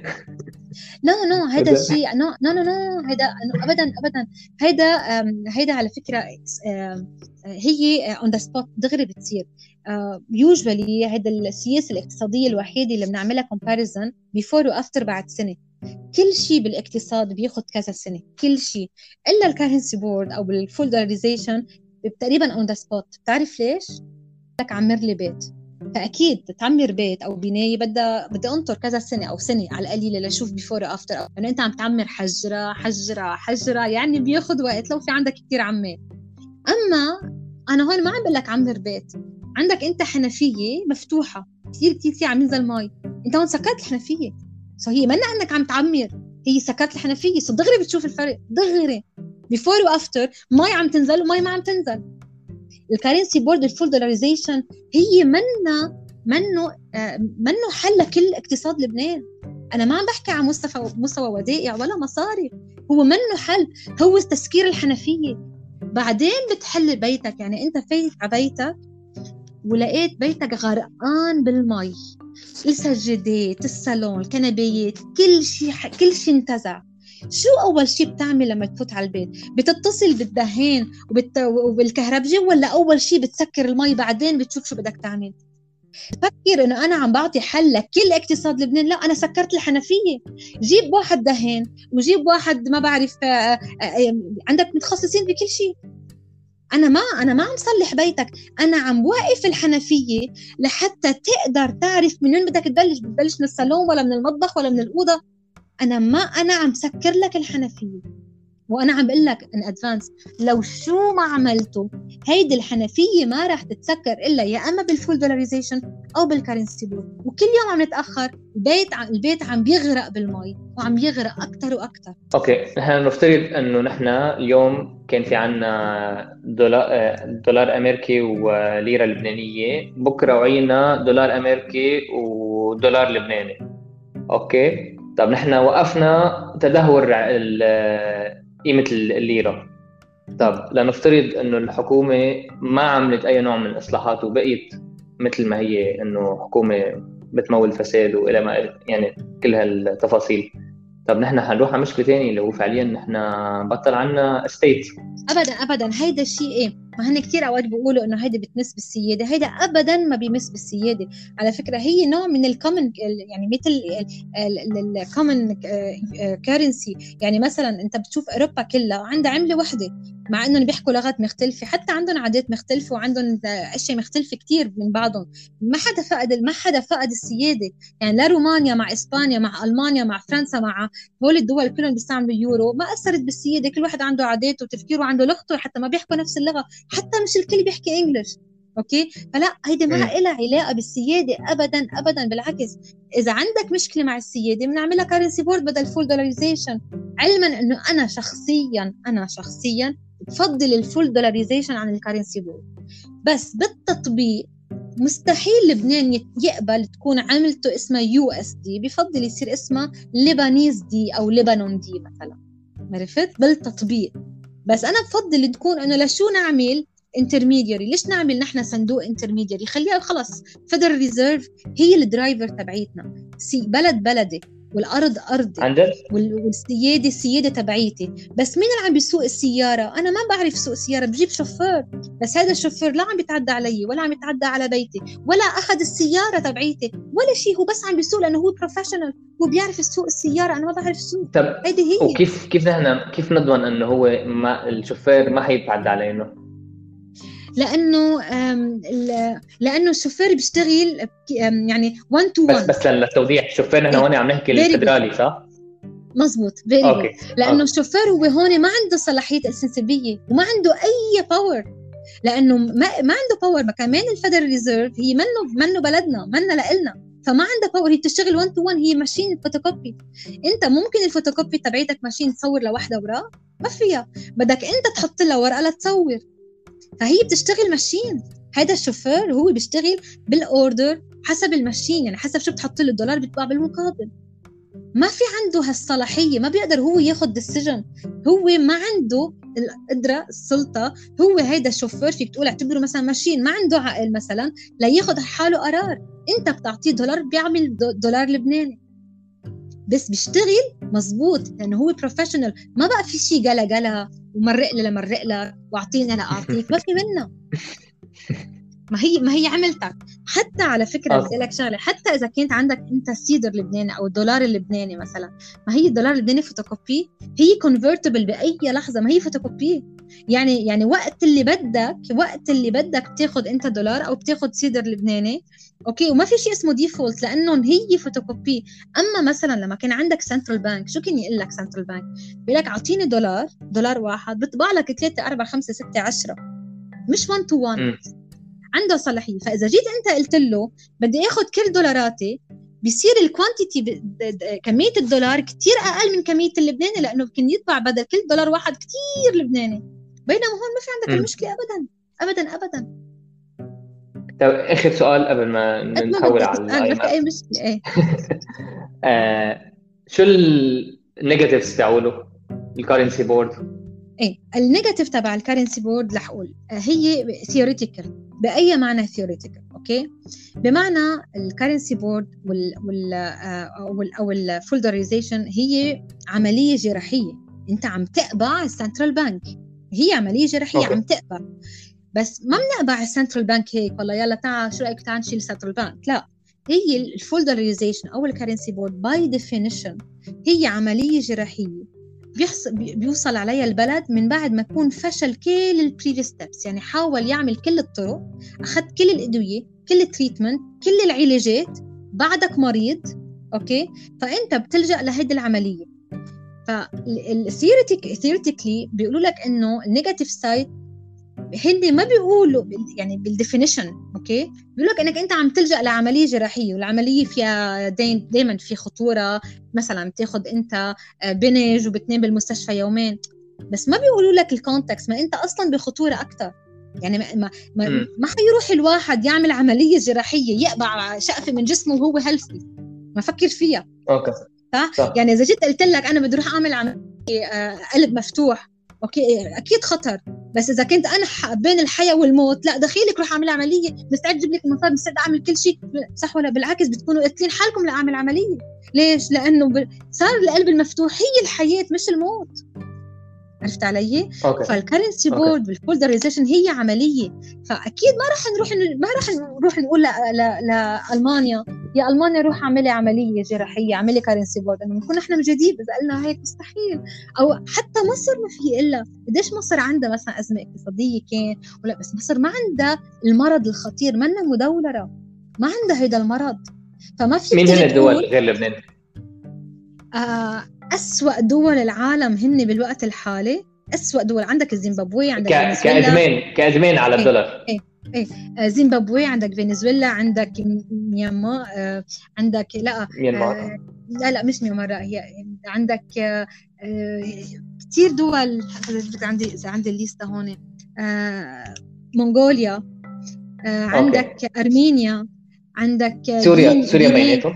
Speaker 1: لا no هذا الشيء no no no هذا ابدا ابدا. هيدا هيدا على فكرة هي on the spot دغري بتصير. usually هذا السياسة الاقتصادية الوحيدة اللي بنعملها comparison before و after بعد سنة. كل شيء بالاقتصاد بياخذ كذا سنة كل شيء إلا ال currency board أو بال full dollarization تقريبا on the spot بتعرف ليش؟ لك عمر لي بيت. فأكيد تعمر بيت أو بناية بدها بدي أنطر كذا سنة أو سنة على القليلة لأشوف before after انه يعني أنت عم تعمر حجرة حجرة حجرة يعني بياخذ وقت لو في عندك كثير عمال. أما أنا هون ما عم بقول لك عمر بيت. عندك أنت حنفية مفتوحة. كثير كثير كثير عم ينزل مي. أنت هون سكرت الحنفية. so هي منا إنك عم تعمر. هي سكرت الحنفيه so دغري بتشوف الفرق. دغري. before و after مي عم تنزل ومي ما عم تنزل. ال currency board ال full dollarization هي منا منه آه، منه حل لكل اقتصاد لبنان. أنا ما عم بحكي عن مستوى مستوى ودائع ولا مصاري. هو منه حل. هو تسكير الحنفيه بعدين بتحل بيتك. يعني أنت فايت على بيتك ولقيت بيتك غرقان بالمي. السجادات الصالون الكنبيات كل شيء كل شيء انتزع شو أول شيء بتعمل لما تفوت على البيت؟ بتتصل بالدهان وبت... وبالكهربجي ولا أول شيء بتسكر المي بعدين بتشوف شو بدك تعمل؟ فكر إنه أنا عم بعطي حل لكل اقتصاد لبنان. لا أنا سكرت الحنفية. جيب واحد دهان وجيب واحد ما بعرف آه، آه، آه، عندك متخصصين بكل شيء أنا ما أنا ما عم صلح بيتك. أنا عم وقف الحنفية لحتى تقدر تعرف من وين بدك تبلش. بتبلش من الصالون ولا من المطبخ ولا من الأوضة. أنا ما أنا عم سكر لك الحنفية. وأنا عم بقول لك in advance لو شو ما عملته هيدي الحنفية ما راح تتسكر إلا يا أما بال full dollarization أو بال currency board وكل يوم عم نتأخر البيت البيت عم بيغرق بالمي وعم يغرق أكثر وأكثر
Speaker 2: okay نحن نفترض إنه نحن اليوم كان في عنا دولار دولار أمريكي وليرة لبنانية بكرة وعينا دولار أمريكي ودولار لبناني. okay؟ طب نحن وقفنا تدهور قيمة الليرة. طب لنفترض إنه الحكومة ما عملت أي نوع من الإصلاحات وبقيت مثل ما هي إنه حكومة بتمول فساد وإلى ما يعني كل هالتفاصيل. طب نحن حنروح على مشكلة ثانية اللي هو فعليا نحن بطل عنا state
Speaker 1: ابدا ابدا. هيدا الشيء إيه؟ ما هن كثير أوقات بيقولوا إنه هيدا بتمس بالسيادة. هيدا ابدا ما بيمس بالسيادة. على فكرة هي نوع من ال common يعني مثل ال common currency يعني مثلا أنت بتشوف أوروبا كلها عندها عملة وحدة مع إنهم بيحكوا لغات مختلفة. حتى عندهم عادات مختلفة وعندهم أشياء مختلفة كثير من بعضهم. ما حدا فقد ما حدا فقد السيادة. يعني لا رومانيا مع إسبانيا مع ألمانيا مع فرنسا مع هول الدول كلهم بيستعملوا اليورو. ما أثرت بالسيادة. كل واحد عنده عاداته وتفكيره وعنده لغته حتى ما بيحكوا نفس اللغة. حتى مش الكل بيحكي English okay؟ فلا هيدي ما لها علاقة بالسيادة ابدا ابدا بالعكس. إذا عندك مشكلة مع السيادة بنعملها currency board بدل full dollarization علما إنه أنا شخصيا أنا شخصيا بفضل ال full dollarization عن ال currency board بس بالتطبيق مستحيل لبنان يقبل تكون عملته اسمها USD بفضل يصير اسمها Lebanese D أو لبنان D مثلا. عرفت؟ بالتطبيق. بس أنا بفضل تكون إنه لشو نعمل intermediary ليش نعمل نحن صندوق intermediary خليها خلص. Federal Reserve هي ال driver تبعيتنا. سي بلد بلدي. والأرض ارضي
Speaker 2: عن جد؟
Speaker 1: والسيادة السيادة تبعيتي. بس مين اللي عم بيسوق السيارة؟ أنا ما بعرف سوق سياره بجيب شوفير. بس هذا الشوفير لا عم بيتعدى علي ولا عم يتعدى على بيتي ولا أخذ السيارة تبعيتي ولا شيء. هو بس عم بيسوق لأنه هو professional هو بيعرف يسوق السيارة. أنا ما بعرف سوق.
Speaker 2: طب هيدي هي. وكيف كيف نحن كيف نضمن إنه هو ما الشوفير ما حيتعدى علينا؟
Speaker 1: لأنه لأنه الشوفير بيشتغل يعني 1 to 1
Speaker 2: بس بس للتوضيح الشوفير نحن هون عم نحكي الفدرالي صح؟
Speaker 1: مزبوط very okay. لأنه الشوفير هو هون ما عنده صلاحية السنسبيه وما عنده أي power لأنه ما, ما عنده power ما كمان ال Federal Reserve هي منه منه بلدنا منه لإلنا. فما عندها باور هي بتشتغل 1 to 1 هي machine photocopy أنت ممكن الفوتوكوبي تبعيتك machine تصور لوحدة ورق ما فيها. بدك أنت تحط لها ورقة لتصور. فهي بتشتغل machine هذا الشوفير هو بيشتغل بال order حسب ال machine يعني حسب شو بتحط له الدولار بيطبع بالمقابل. ما في عنده هالصلاحية ما بيقدر هو ياخذ decision هو ما عنده القدرة السلطة هو هيدا الشوفير فيك تقول اعتبره مثلا machine ما عنده عقل مثلا لياخذ حاله قرار. انت بتعطيه دولار بيعمل دولار لبناني. بس بيشتغل مزبوط لأنه هو professional ما بقى في شيء قلا قلا ومرق لي لمرق لك وأعطيني أنا أعطيك. ما في منه. ما هي ما هي عملتك. حتى على فكرة بدي لك شغلة حتى إذا كنت عندك أنت ال cedar اللبناني أو الدولار اللبناني مثلا ما هي الدولار اللبناني فوتوكوبي هي convertible بأي لحظة. ما هي فوتوكوبي يعني يعني وقت اللي بدك وقت اللي بدك بتاخذ انت دولار أو بتاخذ cedar لبناني okay؟ وما في شيء اسمه default لأنه هي فوتوكوبي أما مثلا لما كان عندك central bank شو كان يقول لك central bank بيقول لك أعطيني دولار دولار واحد بيطبع لك 3 4 5 6 10 مش 1 to 1 عنده صلاحية. فإذا جيت أنت قلت له بدي اخذ كل دولاراتي بصير ال quantity كمية الدولار كثير أقل من كمية اللبناني لأنه كان يطبع بدل كل دولار واحد كثير لبناني. بينما هون ما في عندك المشكلة ابدا. ابدا ابدا.
Speaker 2: طيب آخر سؤال قبل ما نحول على
Speaker 1: ما أي مشكلة إيه.
Speaker 2: آه شو ال negatives تاعوله ال currency
Speaker 1: board إيه ال negative تبع ال currency board رح أقول. هي theoretical بأي معنى theoretical okay؟ بمعنى ال currency board وال وال أو ال full dollarization هي عملية جراحية. أنت عم تقبع ال central bank هي عملية جراحيه okay. عم تقبع بس ما بنقبع ال central bank هيك والله يلا تعال شو رأيك تعال نشيل ال central bank لا. هي ال full dollarization أو ال currency board by definition هي عملية جراحيه بيحصل بيوصل عليها البلد من بعد ما يكون فشل كل ال previous steps يعني حاول يعمل كل الطرق أخذ كل الأدوية كل ال treatment كل العلاجات بعدك مريض okay؟ فأنت بتلجأ لهيدي العملية. فال theoretically بيقولوا لك إنه ال negative side هن ما بيقولوا يعني بال definition okay بيقول لك إنك أنت عم تلجأ لعملية جراحية والعملية فيها دائما في خطورة مثلا بتاخذ أنت آه، بنج وبتنام بالمستشفى يومين. بس ما بيقولوا لك ال context ما أنت أصلا بخطورة أكثر يعني ما ما ما, ما حيروح الواحد يعمل عملية جراحية يقبع شقفة من جسمه وهو healthy ما فكر فيها.
Speaker 2: okay.
Speaker 1: صح؟ يعني إذا جيت قلت لك أنا بدي أروح أعمل عمليه آه، قلب مفتوح okay؟ أكيد خطر. بس إذا كنت أنا بين الحياة والموت لا دخيلك روح أعمل عملية. مستعد أجيب لك المصاري مستعد أعمل كل شيء. صح ولا بالعكس؟ بتكونوا قاتلين حالكم لأعمل عملية. ليش؟ لأنه صار القلب المفتوح هي الحياة مش الموت. عرفت علي؟
Speaker 2: okay.
Speaker 1: فال currency board وال full dollarization هي عملية. فأكيد ما راح نروح ما راح نروح نقول لألمانيا. يا ألمانيا روح اعملي عملية جراحية اعملي currency board. انه بنكون إحنا مجاديب اذا قلنا هيك مستحيل. أو حتى مصر ما في إلا. قديش مصر عندها مثلا أزمة اقتصادية كان؟ ولا بس مصر ما عندها المرض الخطير منا مدولره ما عندها هيدا المرض. فما في
Speaker 2: مين هن الدول غير لبنان؟
Speaker 1: آه أسوأ دول العالم هن بالوقت الحالي. أسوأ دول. عندك الزيمبابوي عندك
Speaker 2: كإدمان كإدمان على إيه، الدولار.
Speaker 1: إيه إيه. زيمبابوي عندك فنزويلا عندك ميانمار آه عندك لا
Speaker 2: ميانمار. آه
Speaker 1: لا لا مش ميانمار هي عندك آه كثير دول. عندي اذا عندي الليستة هون. آه منغوليا آه عندك okay. أرمينيا. عندك
Speaker 2: سوريا سوريا بيناتهم.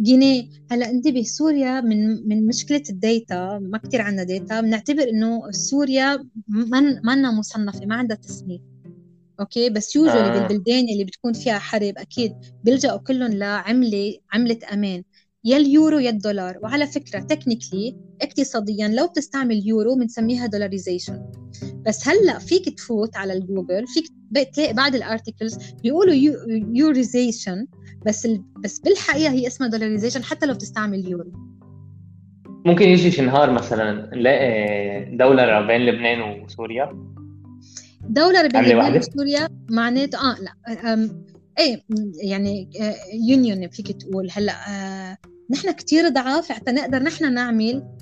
Speaker 1: يعني هلأ انتبه سوريا من من مشكلة ال data ما كثير عندنا data بنعتبر إنه سوريا ما منا مصنفة ما عندها تصنيف. okay؟ بس usually آه. بالبلدان اللي بتكون فيها حرب أكيد بيلجأوا كلهم لعمله عملة أمان. يا اليورو يا الدولار. وعلى فكرة technically اقتصاديا لو بتستعمل يورو بنسميها dollarization بس هلأ فيك تفوت على الجوجل فيك تلاقي بعض ال articles بيقولوا euroization بس ال... بس بالحقيقة هي اسمها dollarization حتى لو بتستعمل يورو.
Speaker 2: ممكن يجي شي نهار مثلا نلاقي دولار بين لبنان وسوريا؟
Speaker 1: دولار بين لبنان وسوريا معناته آه لا أم... إيه يعني union فيك تقول. هلأ آه نحن كثير ضعاف حتى نقدر نحن نعمل آه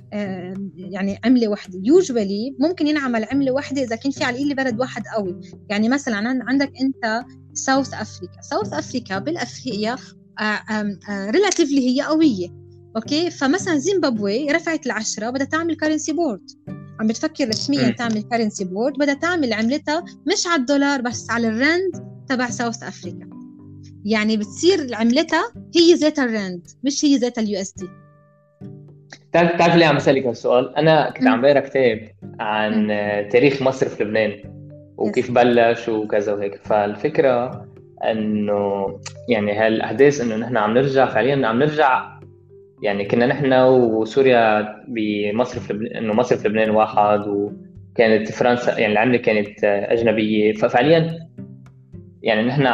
Speaker 1: يعني عملة واحدة usually ممكن ينعمل عملة واحدة إذا كان في على الأقل بلد واحد قوي. يعني مثلا عندك أنت South Africa South Africa بالافريقيا relatively هي قوية. okay؟ فمثلا زيمبابوي رفعت العشرة بدها تعمل currency board عم بتفكر رسميا تعمل currency board بدها تعمل عملتها مش على الدولار بس على الرند تبع South Africa يعني بتصير عملتها هي ذات الرند مش هي ذات ال USD
Speaker 2: بتعرف بتعرف ليه عم اسالك هالسؤال؟ أنا كنت عم بقرأ كتاب عن تاريخ مصرف لبنان وكيف بلش وكذا وهيك. فالفكرة إنه يعني هالأحداث إنه نحن عم نرجع فعليا عم نرجع يعني كنا نحن وسوريا بمصرف لبنان إنه مصرف لبنان واحد وكانت فرنسا يعني العملة كانت أجنبية. ففعليا يعني نحن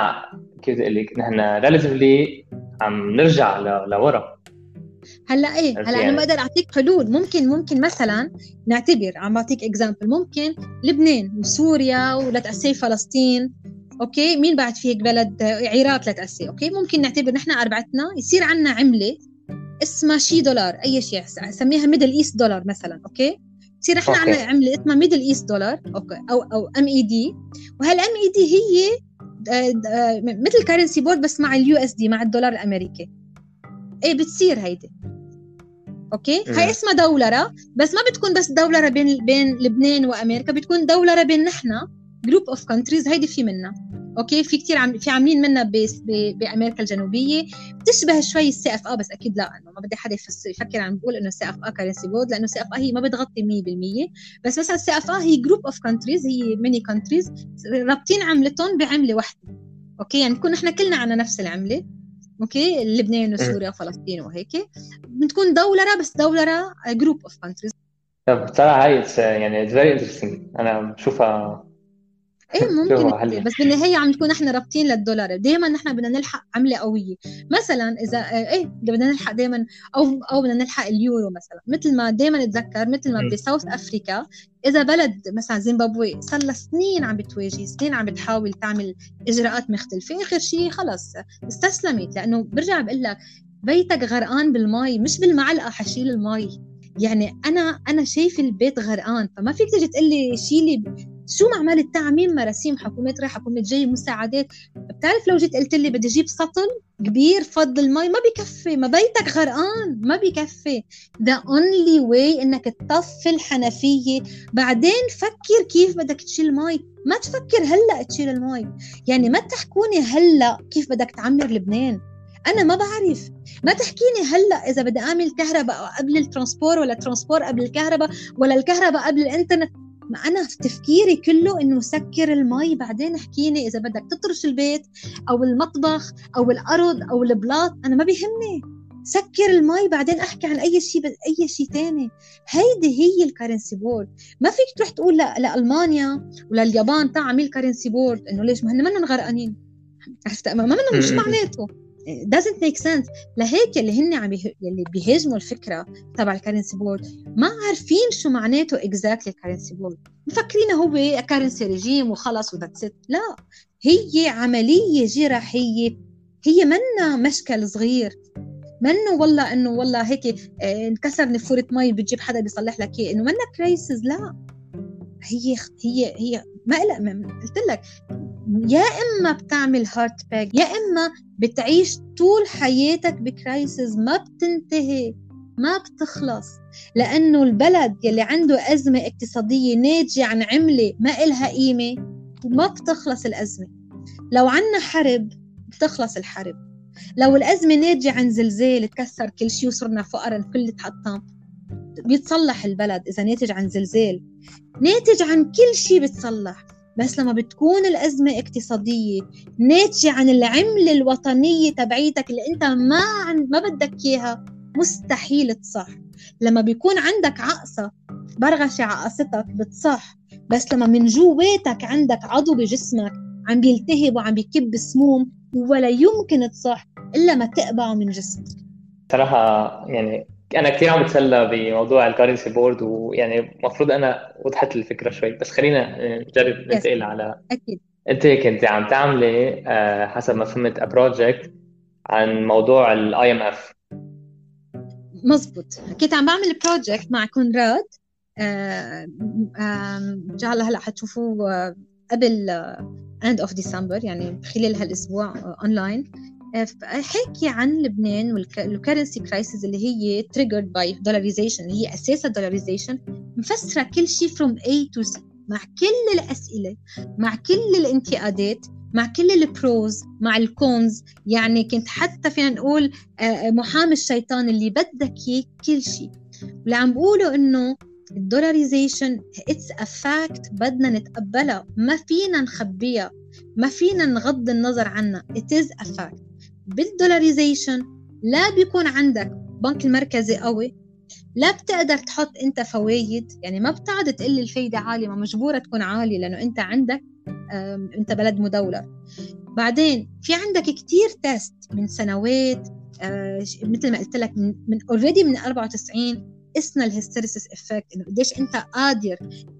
Speaker 2: كيف لك نحن relatively عم نرجع لورا.
Speaker 1: هلا إيه هلا يعني. أنا بقدر أعطيك حلول. ممكن ممكن مثلا نعتبر عم بعطيك example ممكن لبنان وسوريا و let's say فلسطين. أوكي؟ مين بعد في هيك بلد؟ عراق let's say. أوكي؟ ممكن نعتبر نحن أربعتنا يصير عندنا عملة اسمها شي دولار أي شيء سميها Middle East dollar مثلا. أوكي؟ يصير نحن عندنا عملة اسمها Middle East dollar أوكي؟ أو أو MED وهال MED هي مثل currency board بس مع ال USD مع الدولار الأمريكي. إيه بتصير هيدي. أوكي؟ هاي اسمها دولرة بس ما بتكون بس دولرة بين بين لبنان وأمريكا بتكون دولرة بين نحن group of countries هيدي في منها أوكي؟ في كثير عم في عاملين منها بأمريكا الجنوبية. بتشبه شوي ال CFA بس أكيد لا إنه ما بدي حدا يفكر عم بقول إنه ال CFA currency board لأنه ال CFA هي ما بتغطي 100% بس مثلا ال CFA هي group of countries هي many countries رابطين عملتهم بعملة واحدة. أوكي؟ يعني نكون نحن كلنا على نفس العملة. أوكي؟ لبنان وسوريا وفلسطين وهيك. بتكون دولره بس دولره group of countries
Speaker 2: طب بصراحه هاي يعني it's very interesting أنا بشوفها
Speaker 1: إيه ممكن بس بالنهايه عم نكون إحنا رابطين للدولار. دائما نحن بدنا نلحق عملة قوية. مثلا إذا إيه بدنا نلحق دائما أو أو بدنا نلحق اليورو مثلا. مثل ما دائما نتذكر مثل ما بساوث أفريكا إذا بلد مثلا زيمبابوي صار لها سنين عم بتواجه سنين عم بتحاول تعمل إجراءات مختلفة آخر شيء خلص استسلمت. لأنه برجع بقول لك بيتك غرقان بالمي مش بالمعلقة حشيل المي. يعني أنا أنا شايف البيت غرقان. فما فيك تيجي تقول لي شيلي شو معمل التعميم؟ مراسيم حكومات رايحة حكومه جاي مساعدات. بتعرف لو جيت قلت لي بدي أجيب سطل كبير فض المي ما بكفي. ما بيتك غرقان ما بكفي. the only way إنك تطفي الحنفية. بعدين فكر كيف بدك تشيل مي. ما تفكر هلأ تشيل المي. يعني ما تحكوني هلأ كيف بدك تعمر لبنان. أنا ما بعرف. ما تحكيني هلأ إذا بدي أعمل كهرباء قبل ال transport ولا transport قبل الكهرباء ولا الكهرباء قبل الإنترنت. ما أنا في تفكيري كله إنه سكر المي بعدين احكيني إذا بدك تطرش البيت أو المطبخ أو الأرض أو البلاط أنا ما بيهمني. سكر المي بعدين أحكي عن أي شيء أي شيء ثاني هيدي هي ال currency board. ما فيك تروح تقول لألمانيا ولا اليابان تعال اعمل currency board إنه ليش؟ ما هن منهم غرقانين. عرفت؟ ما منهم مش معناته. Doesn't make sense. لهيك اللي هن عم اللي بيهاجموا الفكرة تبع ال currency board ما عارفين شو معناته exactly ال currency board مفكرين هو currency regime وخلص و that's لا. هي عملية جراحية. هي منا مشكل صغير. منه والله إنه والله هيك آه، انكسر نفورة مي بتجيب حدا بيصلح لك إياه. إنه منا crisis لا. هي هي هي ما قلت لك يا إما بتعمل hard peg يا إما بتعيش طول حياتك بكرايسز ما بتنتهي ما بتخلص. لأنه البلد يلي عنده أزمة اقتصادية ناتجة عن عملة ما إلها قيمة ما بتخلص الأزمة. لو عنا حرب بتخلص الحرب. لو الأزمة ناتجة عن زلزال تكسر كل شيء وصرنا فقراء الكل تحطم. بيتصلح البلد إذا ناتج عن زلزال. ناتج عن كل شيء بتصلح. بس لما بتكون الأزمة اقتصادية ناتجة عن العملة الوطنية تبعيتك اللي أنت ما عن ما بدك إياها مستحيل تصح. لما بيكون عندك عقصة برغشة عقصتك بتصح. بس لما من جواتك عندك عضو بجسمك عم بيلتهب وعم بيكب سموم ولا يمكن تصح إلا ما تقبعه من جسمك.
Speaker 2: صراحة يعني أنا كثير عم بتسلى بموضوع الكارنسي بورد ويعني المفروض أنا وضحت الفكرة شوي. بس خلينا نجرب ننتقل على
Speaker 1: أكيد.
Speaker 2: أنت كنت عم تعملي آه، حسب ما فهمت project عن موضوع ال IMF
Speaker 1: مزبوط. كنت عم بعمل project مع كونراد جعل هلأ حتشوفوه آه، قبل end of December يعني خلال هالأسبوع اونلاين حكي عن لبنان وال currency crisis اللي هي triggered by dollarization اللي هي أساسها dollarization. مفسرة كل شيء from A to Z مع كل الأسئلة مع كل الانتقادات مع كل ال pros مع ال cons يعني كنت حتى فينا نقول محامي الشيطان اللي بدك اياه كل شيء. واللي عم بقوله إنه ال dollarization it's a fact بدنا نتقبلها. ما فينا نخبيها. ما فينا نغض النظر عنها. It is a fact. بال dollarization لا بيكون عندك بنك المركزي قوي لا بتقدر تحط أنت فوايد يعني ما بتقعد تقلي الفايدة عالية ما مجبورة تكون عالية لأنه أنت عندك أنت بلد مدولر بعدين في عندك كتير tests من سنوات آه، مثل ما قلت لك من already من 94 اسمها ال hysteresis effect إنه قديش أنت قادر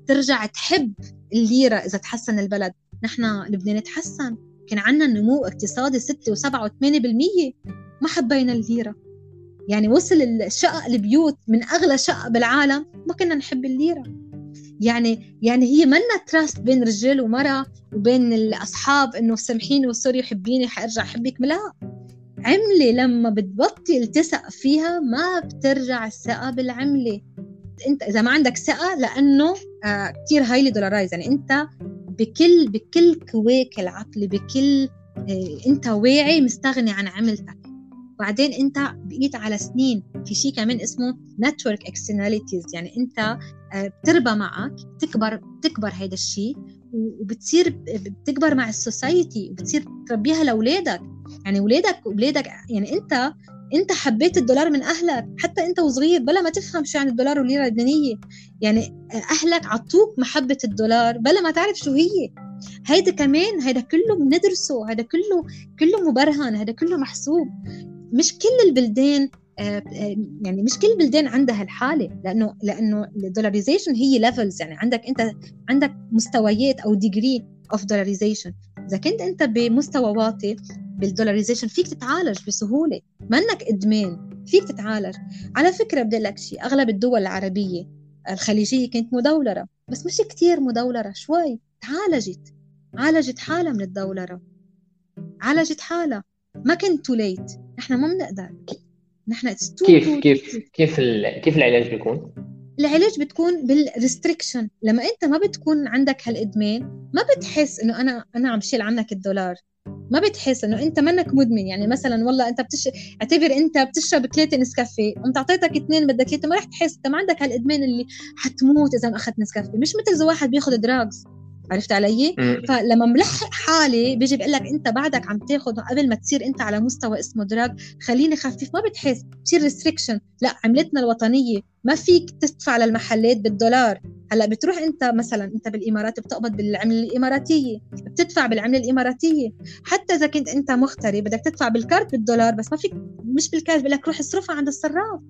Speaker 1: ترجع تحب الليرة إذا تحسن البلد. نحن لبنان تحسن كان عندنا نمو اقتصادي 6 و7 و8% ما حبينا الليرة. يعني وصل الشقق البيوت من أغلى شقق بالعالم ما كنا نحب الليرة. يعني يعني هي منا تراست بين رجال ومرأة وبين الأصحاب إنه سامحيني وسوري حبيني حأرجع أحبك. لا. عملة لما بتبطل تثق فيها ما بترجع الثقة بالعملة. أنت إذا ما عندك ثقة لأنه آه كثير هايلي دولارايز يعني أنت بكل بكل كواك العقل بكل آه، انت واعي مستغني عن عملتك. بعدين انت بقيت على سنين في شيء كمان اسمه network externalities يعني انت آه، بتربى معك بتكبر بتكبر هيدا الشيء وبتصير بتكبر مع ال society وبتصير تربيها لأولادك. يعني أولادك أولادك يعني انت انت حبيت الدولار من أهلك حتى انت وصغير بلا ما تفهم شو يعني الدولار والليرة اللبنانيه يعني أهلك عطوك محبة الدولار بلا ما تعرف شو هي. هيدا كمان هيدا كله بندرسه هيدا كله كله مبرهن هيدا كله محسوب. مش كل البلدان آه، آه، يعني مش كل البلدان عندها الحالة لأنه لأنه ال dollarization هي levels يعني عندك أنت عندك مستويات أو degree of dollarization إذا كنت أنت بمستوى واطي بال dollarization فيك تتعالج بسهولة. منك إدمان فيك تتعالج. على فكرة بدي لك شيء أغلب الدول العربية الخليجية كانت مدولرة بس مش كتير مدولرة شوي تعالجت. عالجت حالها من الدولرة. عالجت حالها. ما كنت تو ليت نحن ما بنقدر. نحن
Speaker 2: كيف كيف كيف كيف العلاج بيكون؟
Speaker 1: العلاج بتكون بال restriction لما انت ما بتكون عندك هالإدمان ما بتحس إنه أنا أنا عم شيل عنك الدولار. ما بتحس إنه أنت منك مدمن. يعني مثلا والله أنت بتش... اعتبر أنت بتشرب ثلاثة نسكافيه قمت أعطيتك اثنين بدك ثلاثة ما رح تحس. انت ما عندك هالإدمان اللي حتموت إذا ما أخذت نسكافيه. مش مثل إذا واحد بياخذ drugs عرفت علي؟ فلما ملحق حالي بيجي بقول لك أنت بعدك عم تاخذ قبل ما تصير أنت على مستوى اسمه drug خليني خفيف. ما بتحس. بتصير restriction لا عملتنا الوطنية. ما فيك تدفع للمحلات بالدولار. هلأ بتروح أنت مثلا أنت بالإمارات بتقبض بالعملة الإماراتية. بتدفع بالعملة الإماراتية. حتى إذا كنت أنت مغترب بدك تدفع بال card بالدولار بس ما فيك مش بال card بقول لك روح اصرفها عند الصراف.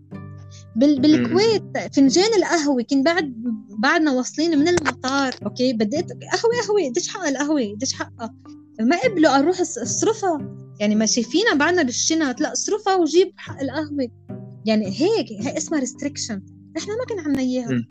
Speaker 1: بالكويت فنجان القهوة. كنت بعد بعدنا واصلين من المطار. أوكي؟ بديت قهوة قهوة. قديش حق القهوة قديش حقها. ما قبلوا أروح أصرفها. يعني ما شايفينا بعدنا بالشنط. لأ اصرفها وجيب حق القهوة. يعني هيك هي اسمها restriction نحن ما كان عنا اياها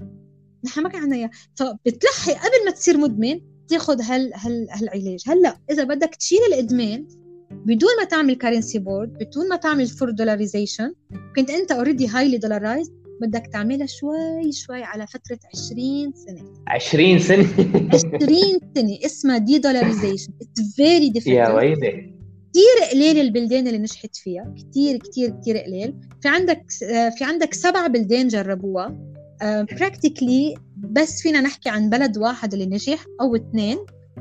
Speaker 1: نحن ما كان عنا اياها فبتلحقي قبل ما تصير مدمن تاخذ هال هال هالعلاج. هلأ إذا بدك تشيل الإدمان بدون ما تعمل currency board بدون ما تعمل full dollarization كنت أنت already highly dollarized بدك تعملها شوي شوي على فترة 20 سنة.
Speaker 2: 20 سنة؟
Speaker 1: 20 سنة. اسمها de-dollarization it's very difficult
Speaker 2: يا ويلي.
Speaker 1: كثير قليل البلدان اللي نجحت فيها كثير كثير كثير قليل. في عندك في عندك سبع بلدان جربوها. practically uh, بس فينا نحكي عن بلد واحد اللي نجح أو اثنين.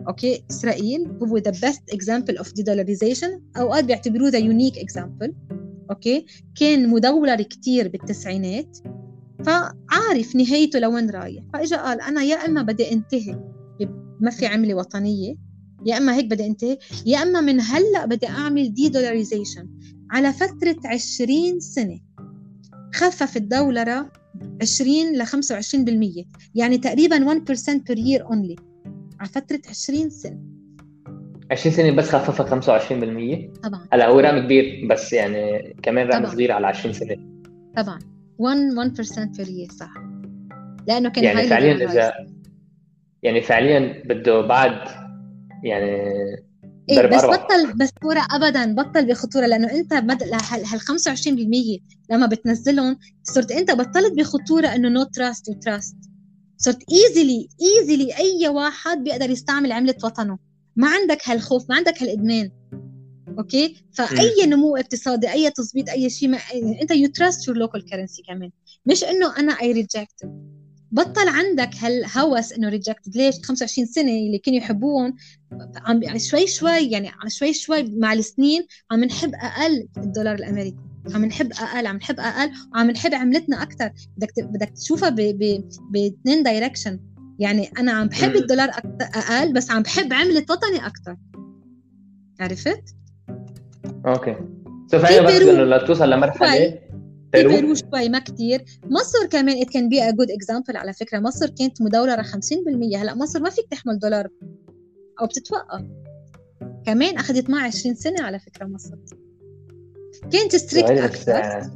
Speaker 1: أوكي؟ إسرائيل هو the best example of dollarization أوقات بيعتبروه the unique example okay؟ كان مدولر كتير بالتسعينات. فعارف نهايته لوين رايح. فإجا قال أنا يا إما بدي أنتهي ما في عملة وطنية يا إما هيك بدي أنتهي. يا إما من هلأ بدي أعمل de-dollarization على فترة 20 سنة. خفف الدولره 20 ل 25% يعني تقريبا 1% per year only. على فترة 20 سنة.
Speaker 2: 20 سنة بس خففها 25%
Speaker 1: طبعا.
Speaker 2: هلأ هو رقم كبير بس يعني كمان رقم صغير على 20 سنة.
Speaker 1: طبعا. 1 1% per year صح. لأنه كان
Speaker 2: يعني فعليا اذا يعني فعليا بده بعد يعني
Speaker 1: إيه بس أربعة. بطل بخطورة ابدا بطل بخطورة لأنه أنت بد... هال 25% لما بتنزلهم صرت أنت بطلت بخطورة إنه no trust و trust صرت easily easily أي واحد بيقدر يستعمل عملة وطنه. ما عندك هالخوف ما عندك هالإدمان. okay؟ فأي نمو اقتصادي أي تظبيط أي شيء ما... أنت you trust your local currency كمان. مش إنه أنا I reject بطل عندك هالهوس إنه rejected ليش؟ 25 سنة اللي كانوا يحبوهم عم يعني شوي شوي يعني شوي شوي مع السنين عم نحب أقل الدولار الأمريكي. عم نحب أقل عم نحب أقل وعم نحب عملتنا أكثر بدك بدك تشوفها باثنين direction يعني أنا عم بحب الدولار أقل بس عم بحب عملة وطني أكثر عرفت؟
Speaker 2: okay. So فعلا بس إنه لتوصل لمرحلة
Speaker 1: بيرو شوي ما كثير مصر كمان it can be a good example على فكرة. مصر كانت مدولره 50% هلا مصر ما فيك تحمل دولار أو بتتوقف. كمان أخذت معها 20 سنة على فكرة مصر. كانت strict أكثر.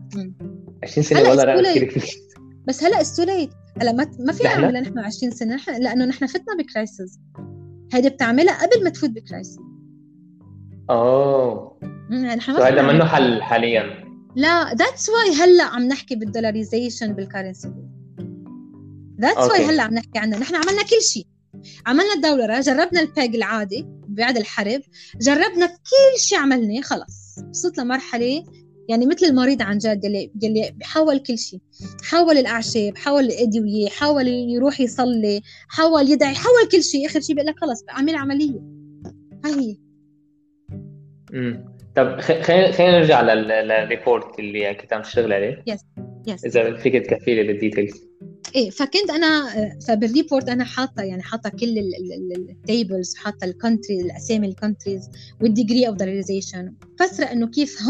Speaker 2: 20 سنة ولا رقم كثير
Speaker 1: بس هلا it's too late هلا ما ما في نعملها نحن 20 سنة. لأنه نحن فتنا ب crisis هيدي بتعملها قبل ما تفوت ب
Speaker 2: crisis أوه. نحن هذا منه حل حاليا.
Speaker 1: لا that's why هلا عم نحكي بال dollarization بال currency that's why هلا عم نحكي عنها نحن عملنا كل شيء. عملنا الدولره جربنا ال peg العادي بعد الحرب جربنا كل شيء عملناه خلص. وصلت لمرحلة يعني مثل المريض عن جد اللي اللي بحاول كل شيء. حاول الأعشاب حاول الأدوية حاول يروح يصلي حاول يدعي حاول كل شيء. آخر شيء بيقول لك خلص اعمل عملية. هاي هي.
Speaker 2: امم طب خلينا خلينا نرجع لل report اللي كنت عم تشتغل عليه.
Speaker 1: yes yes
Speaker 2: إذا فيك تكفي لي بال
Speaker 1: details إيه فكنت أنا فبال report أنا حاطة يعني حاطة كل ال tables حاطة ال country الاسامي ال countries وال degree of dollarization فسره إنه كيف 100%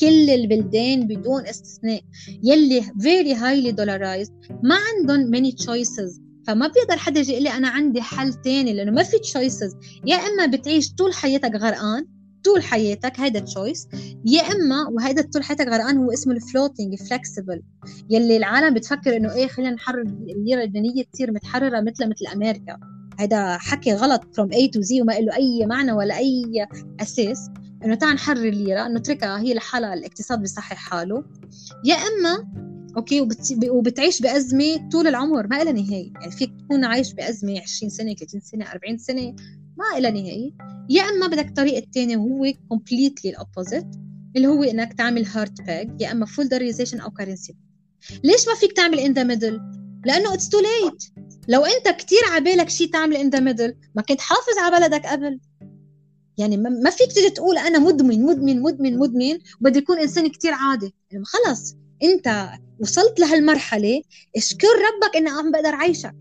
Speaker 1: كل البلدان بدون استثناء يلي very highly dollarized ما عندهم many choices فما بيقدر حدا يجي يقول لي أنا عندي حل تاني لأنه ما في choices يا إما بتعيش طول حياتك غرقان طول حياتك هيدا choice يا إما وهيدا طول حياتك غرقان هو اسمه ال floating flexible يلي العالم بتفكر إنه إيه خلينا نحرر الليرة اللبنانيه تصير متحررة مثل مثل أمريكا. هيدا حكي غلط from A to Z وما له أي معنى ولا أي أساس. إنه تعال نحرر الليرة إنه اتركها هي لحالها الاقتصاد بيصحح حاله. يا إما okay وبت... وبتعيش بأزمة طول العمر ما لها نهاية. يعني فيك تكون عايش بأزمة 20 سنة 30 سنة 40 سنة. ما لها نهايه يا إما بدك الطريق الثاني وهو completely ال opposite اللي هو إنك تعمل hard peg يا إما full dollarization أو currency ليش ما فيك تعمل in the middle لأنه it's too late لو أنت كثير عبالك شيء تعمل in the middle ما كنت حافظ على بلدك قبل. يعني ما فيك تيجي تقول أنا مدمن مدمن مدمن مدمن وبدي يكون إنسان كثير عادي. يعني خلص. أنت وصلت لهالمرحلة اشكر ربك إني عم بقدر عيشك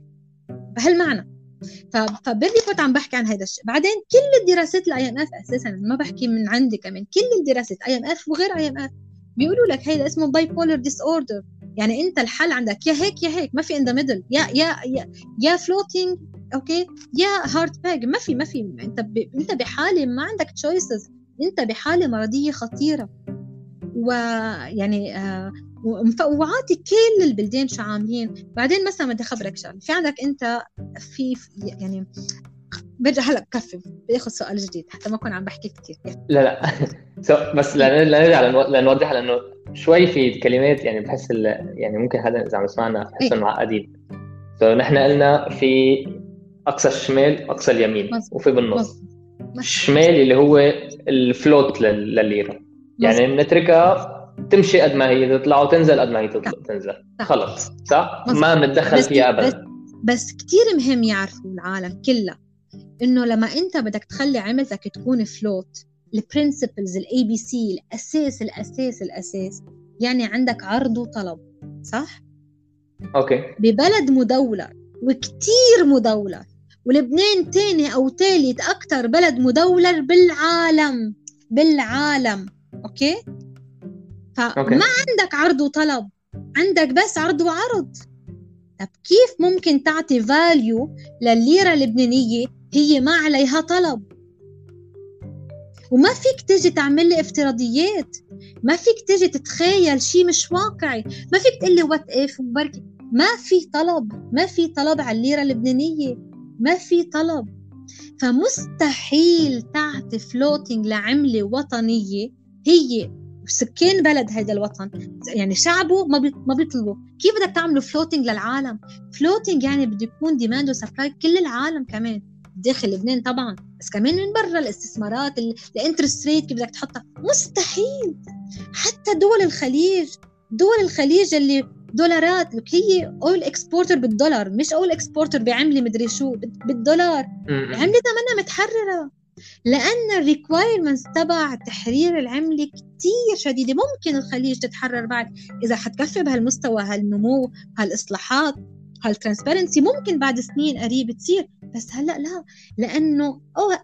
Speaker 1: بهالمعنى. فبال report عم بحكي عن هذا الشيء بعدين كل الدراسات ال IMF أساسا ما بحكي من عندي كمان كل الدراسات اي ام اف وغير اي ام اف بيقولوا لك هيدا اسمه bipolar disorder يعني أنت الحل عندك يا هيك يا هيك ما في in the middle يا يا يا, يا floating okay يا hard peg ما في ما في أنت ب... أنت بحالة ما عندك choices أنت بحالة مرضية خطيرة. ويعني آه وعاطي كل البلدان شو عاملين. بعدين مثلا بدي اخبرك شغلة. في عندك أنت في يعني برجع هلأ بكفي بدي سؤال جديد حتى ما أكون عم بحكي كثير
Speaker 2: لا لا. So, بس لنرجع لنوضح لأنه شوي في كلمات يعني بحس يعني ممكن حدا إذا عم يسمعنا بحسهم إيه. معقدين so, نحن قلنا في أقصى الشمال أقصى اليمين مزبط. وفي بالنص. الشمال اللي هو الفلوت للليره يعني بنتركها تمشي قد ما هي تطلع وتنزل قد ما هي تطلع تنزل. خلص صح؟ ما بنتدخل فيها ابدا.
Speaker 1: بس, بس كثير مهم يعرفوا العالم كلها إنه لما أنت بدك تخلي عملتك تكون float ال principles ال ABC الاساس الاساس الاساس يعني عندك عرض وطلب صح؟
Speaker 2: okay.
Speaker 1: ببلد مدولر وكتير مدولر ولبنان تاني أو ثالث أكثر بلد مدولر بالعالم بالعالم okay؟ فما عندك عرض وطلب عندك بس عرض وعرض. طب كيف ممكن تعطي value للليرة اللبنانية هي ما عليها طلب؟ وما فيك تجي تعمل لي افتراضيات. ما فيك تجي تتخيل شيء مش واقعي. ما فيك تقول لي what if وبركي ما في طلب. ما في طلب على الليرة اللبنانية. ما في طلب. فمستحيل تعطي floating لعملة وطنية هي سكان بلد هذا الوطن. يعني شعبه ما ما بيطلبوا. كيف بدك تعملوا floating للعالم؟ floating يعني بده يكون demand و supply كل العالم كمان. داخل لبنان طبعا. بس كمان من برا الاستثمارات ال interest rate كيف بدك تحطها؟ مستحيل. حتى دول الخليج. دول الخليج اللي دولارات لك هي اول exporter بالدولار مش اول exporter بعملة مدري شو بالدولار. العمله منها متحررة. لأن ال requirements تبع تحرير العملة كتير شديدة. ممكن الخليج تتحرر بعد إذا حتكفي بهالمستوى هالنمو هالإصلاحات هال transparency ممكن بعد سنين قريب تصير. بس هلأ لا لأنه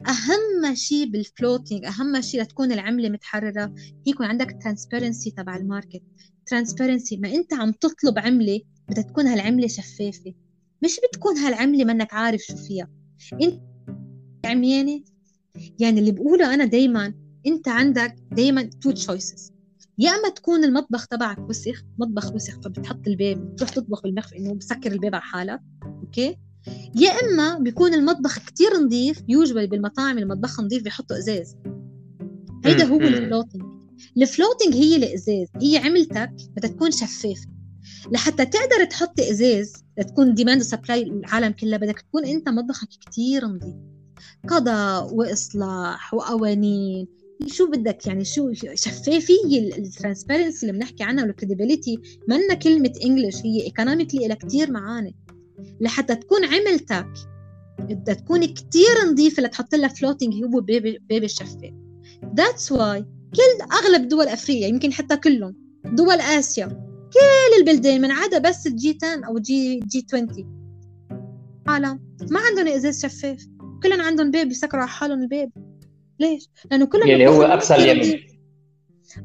Speaker 1: أهم شيء بال floating أهم شيء لتكون العملة متحررة يكون عندك transparency تبع ال market. transparency ما أنت عم تطلب عملة بدها تكون هالعملة شفافة. مش بتكون هالعملة منك عارف شو فيها. أنت عميانة يعني اللي بقوله أنا دايما أنت عندك دايما two choices يا أما تكون المطبخ تبعك وسخ مطبخ وسخ فبتحط الباب بتروح تطبخ بالمخفى إنه بسكر الباب على حالك okay؟ يا أما بيكون المطبخ كتير نظيف usually بالمطاعم المطبخ نظيف بيحطوا إزاز. هيدا هو ال floating. ال floating هي الإزاز هي عملتك بدها تكون شفافة. لحتى تقدر تحط إزاز لتكون demand و supply العالم كلها بدك تكون أنت مطبخك كتير نظيف. قضاء وإصلاح وقوانين. شو بدك يعني؟ شو شفافيه ال transparency اللي بنحكي عنها وال credibility منا كلمة English هي economically لها كثير معاني. لحتى تكون عملتك بدها تكون كتير نظيفة لتحط لها floating هو بيبي الشفاف that's why كل أغلب دول أفريقيا يمكن حتى كلهم دول آسيا كل البلدان من عدا بس ال G 10 أو G G 20 عالم ما عندهم إزاز شفاف. كلهم عندهم بيب بيسكروا على حالهم البيب. ليش؟ لأنه كلهم
Speaker 2: يعني هو أقصى اليمين.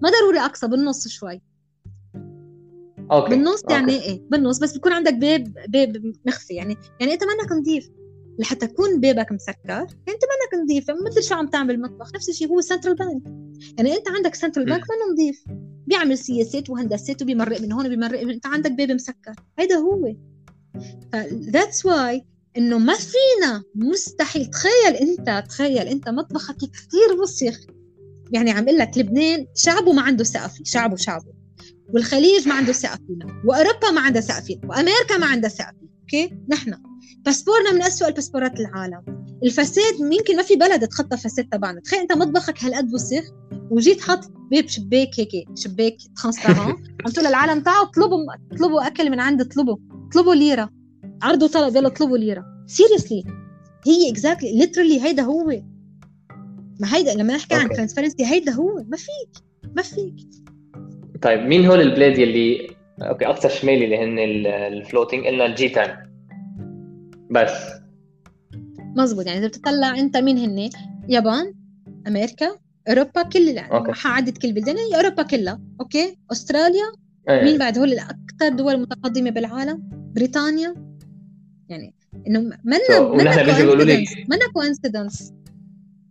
Speaker 1: ما ضروري أقصى بالنص شوي.
Speaker 2: okay
Speaker 1: بالنص
Speaker 2: okay.
Speaker 1: يعني إيه؟ بالنص بس بيكون عندك بيب بيب مخفي. يعني يعني أنت منك نظيف. لحتى تكون بيبك مسكر يعني أنت منك نظيف. مثل شو عم تعمل بالمطبخ؟ نفس الشيء هو central bank يعني أنت عندك central bank منه نظيف. بيعمل سياسات وهندسات وبيمرق من هون وبيمرق من أنت عندك بيبي مسكر. هيدا هو. that's why إنه ما فينا مستحيل. تخيل أنت تخيل أنت مطبخك كثير وسخ. يعني عم أقول لك لبنان شعبه ما عنده فيه شعبه شعبه. والخليج ما عنده فينا وأوروبا ما عندها فينا وأمريكا ما عندها فينا okay؟ نحن. باسبورنا من أسوأ الباسبورات العالم. الفساد يمكن ما في بلد تخطى فساد تبعنا. تخيل أنت مطبخك هالقد وسخ وجيت حط بيب شباك هيك شباك transparent عم تقول للعالم تعالوا اطلبوا اطلبوا أكل من عند اطلبوا اطلبوا ليرة. عرضوا طلب يلا اطلبوا ليرة. seriously هي exactly literally هيدا هو. ما هيدا لما نحكي عن transparency هيدا هو. ما فيك ما فيك.
Speaker 2: طيب مين هول البلاد يلي okay اقصى شمالي اللي هن ال floating قلنا ال G 10 بس.
Speaker 1: مزبوط يعني إذا بتطلع أنت مين هن؟ يابان أمريكا أوروبا كل
Speaker 2: okay.
Speaker 1: حعدد كل بلدان. هي أوروبا كلها. okay أستراليا.
Speaker 2: إيه.
Speaker 1: مين بعد؟ هول الأكثر دول متقدمة بالعالم. بريطانيا. يعني إنه منا منا coincidence. منا coincidence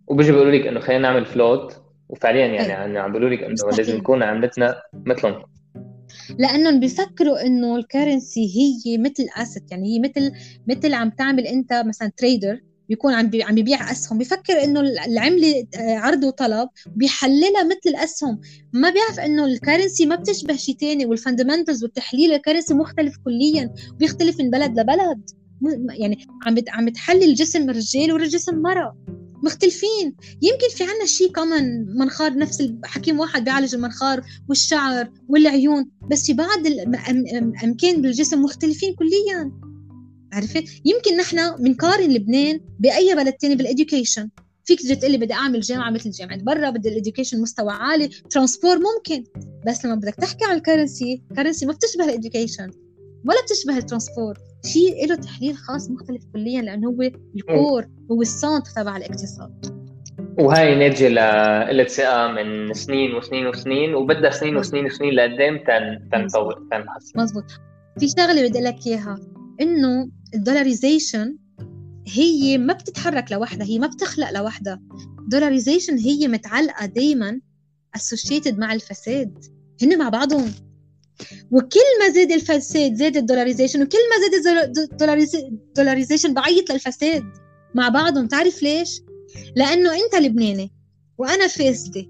Speaker 2: وبيجي بيقولوا لك إنه خلينا نعمل float وفعليا يعني
Speaker 1: أي.
Speaker 2: عم عم بيقولوا لك
Speaker 1: إنه.
Speaker 2: لازم نكون عملتنا مثلهم
Speaker 1: لأنهم بيفكروا إنه ال currency هي مثل asset يعني هي مثل مثل عم تعمل أنت مثلا trader بيكون عم عم بيبيع أسهم. بيفكر إنه العملة آه، عرض وطلب بيحللها مثل الاسهم ما بيعرف إنه ال currency ما بتشبه شيء ثاني وال fundamentals والتحليل ال currency مختلف كليا بيختلف من بلد لبلد. يعني عم عم تحلل جسم رجال وجسم مرأة مختلفين. يمكن في عنا شيء كمان منخار نفس الحكيم واحد بيعالج المنخار والشعر والعيون بس في بعض الامكان بالجسم مختلفين كليا. عرفت؟ يمكن نحن بنقارن لبنان بأي بلد تاني بال education فيك تجي تقول لي بدي أعمل جامعة مثل جامعة برا بدي ال education مستوى عالي transport ممكن. بس لما بدك تحكي عن ال currency ال currency ما بتشبه ال education ولا بتشبه ال transport. شيء له تحليل خاص مختلف كليا لأنه هو ال core هو ال center تبع الاقتصاد.
Speaker 2: وهاي ناتجه لقله ثقه من سنين وسنين وسنين وبدها سنين وسنين وسنين لقدام تن تنطور تنحسن.
Speaker 1: مزبوط في شغلة بدي أقول لك إياها إنه ال dollarization هي ما بتتحرك لوحدها هي ما بتخلق لوحدها. dollarization هي متعلقة دائما associated مع الفساد. هن مع بعضهم. وكل ما زاد الفساد زاد ال dollarization وكل ما زاد ال dollarization بعيط للفساد مع بعضهم. تعرف ليش؟ لأنه أنت لبناني وأنا فاسدة.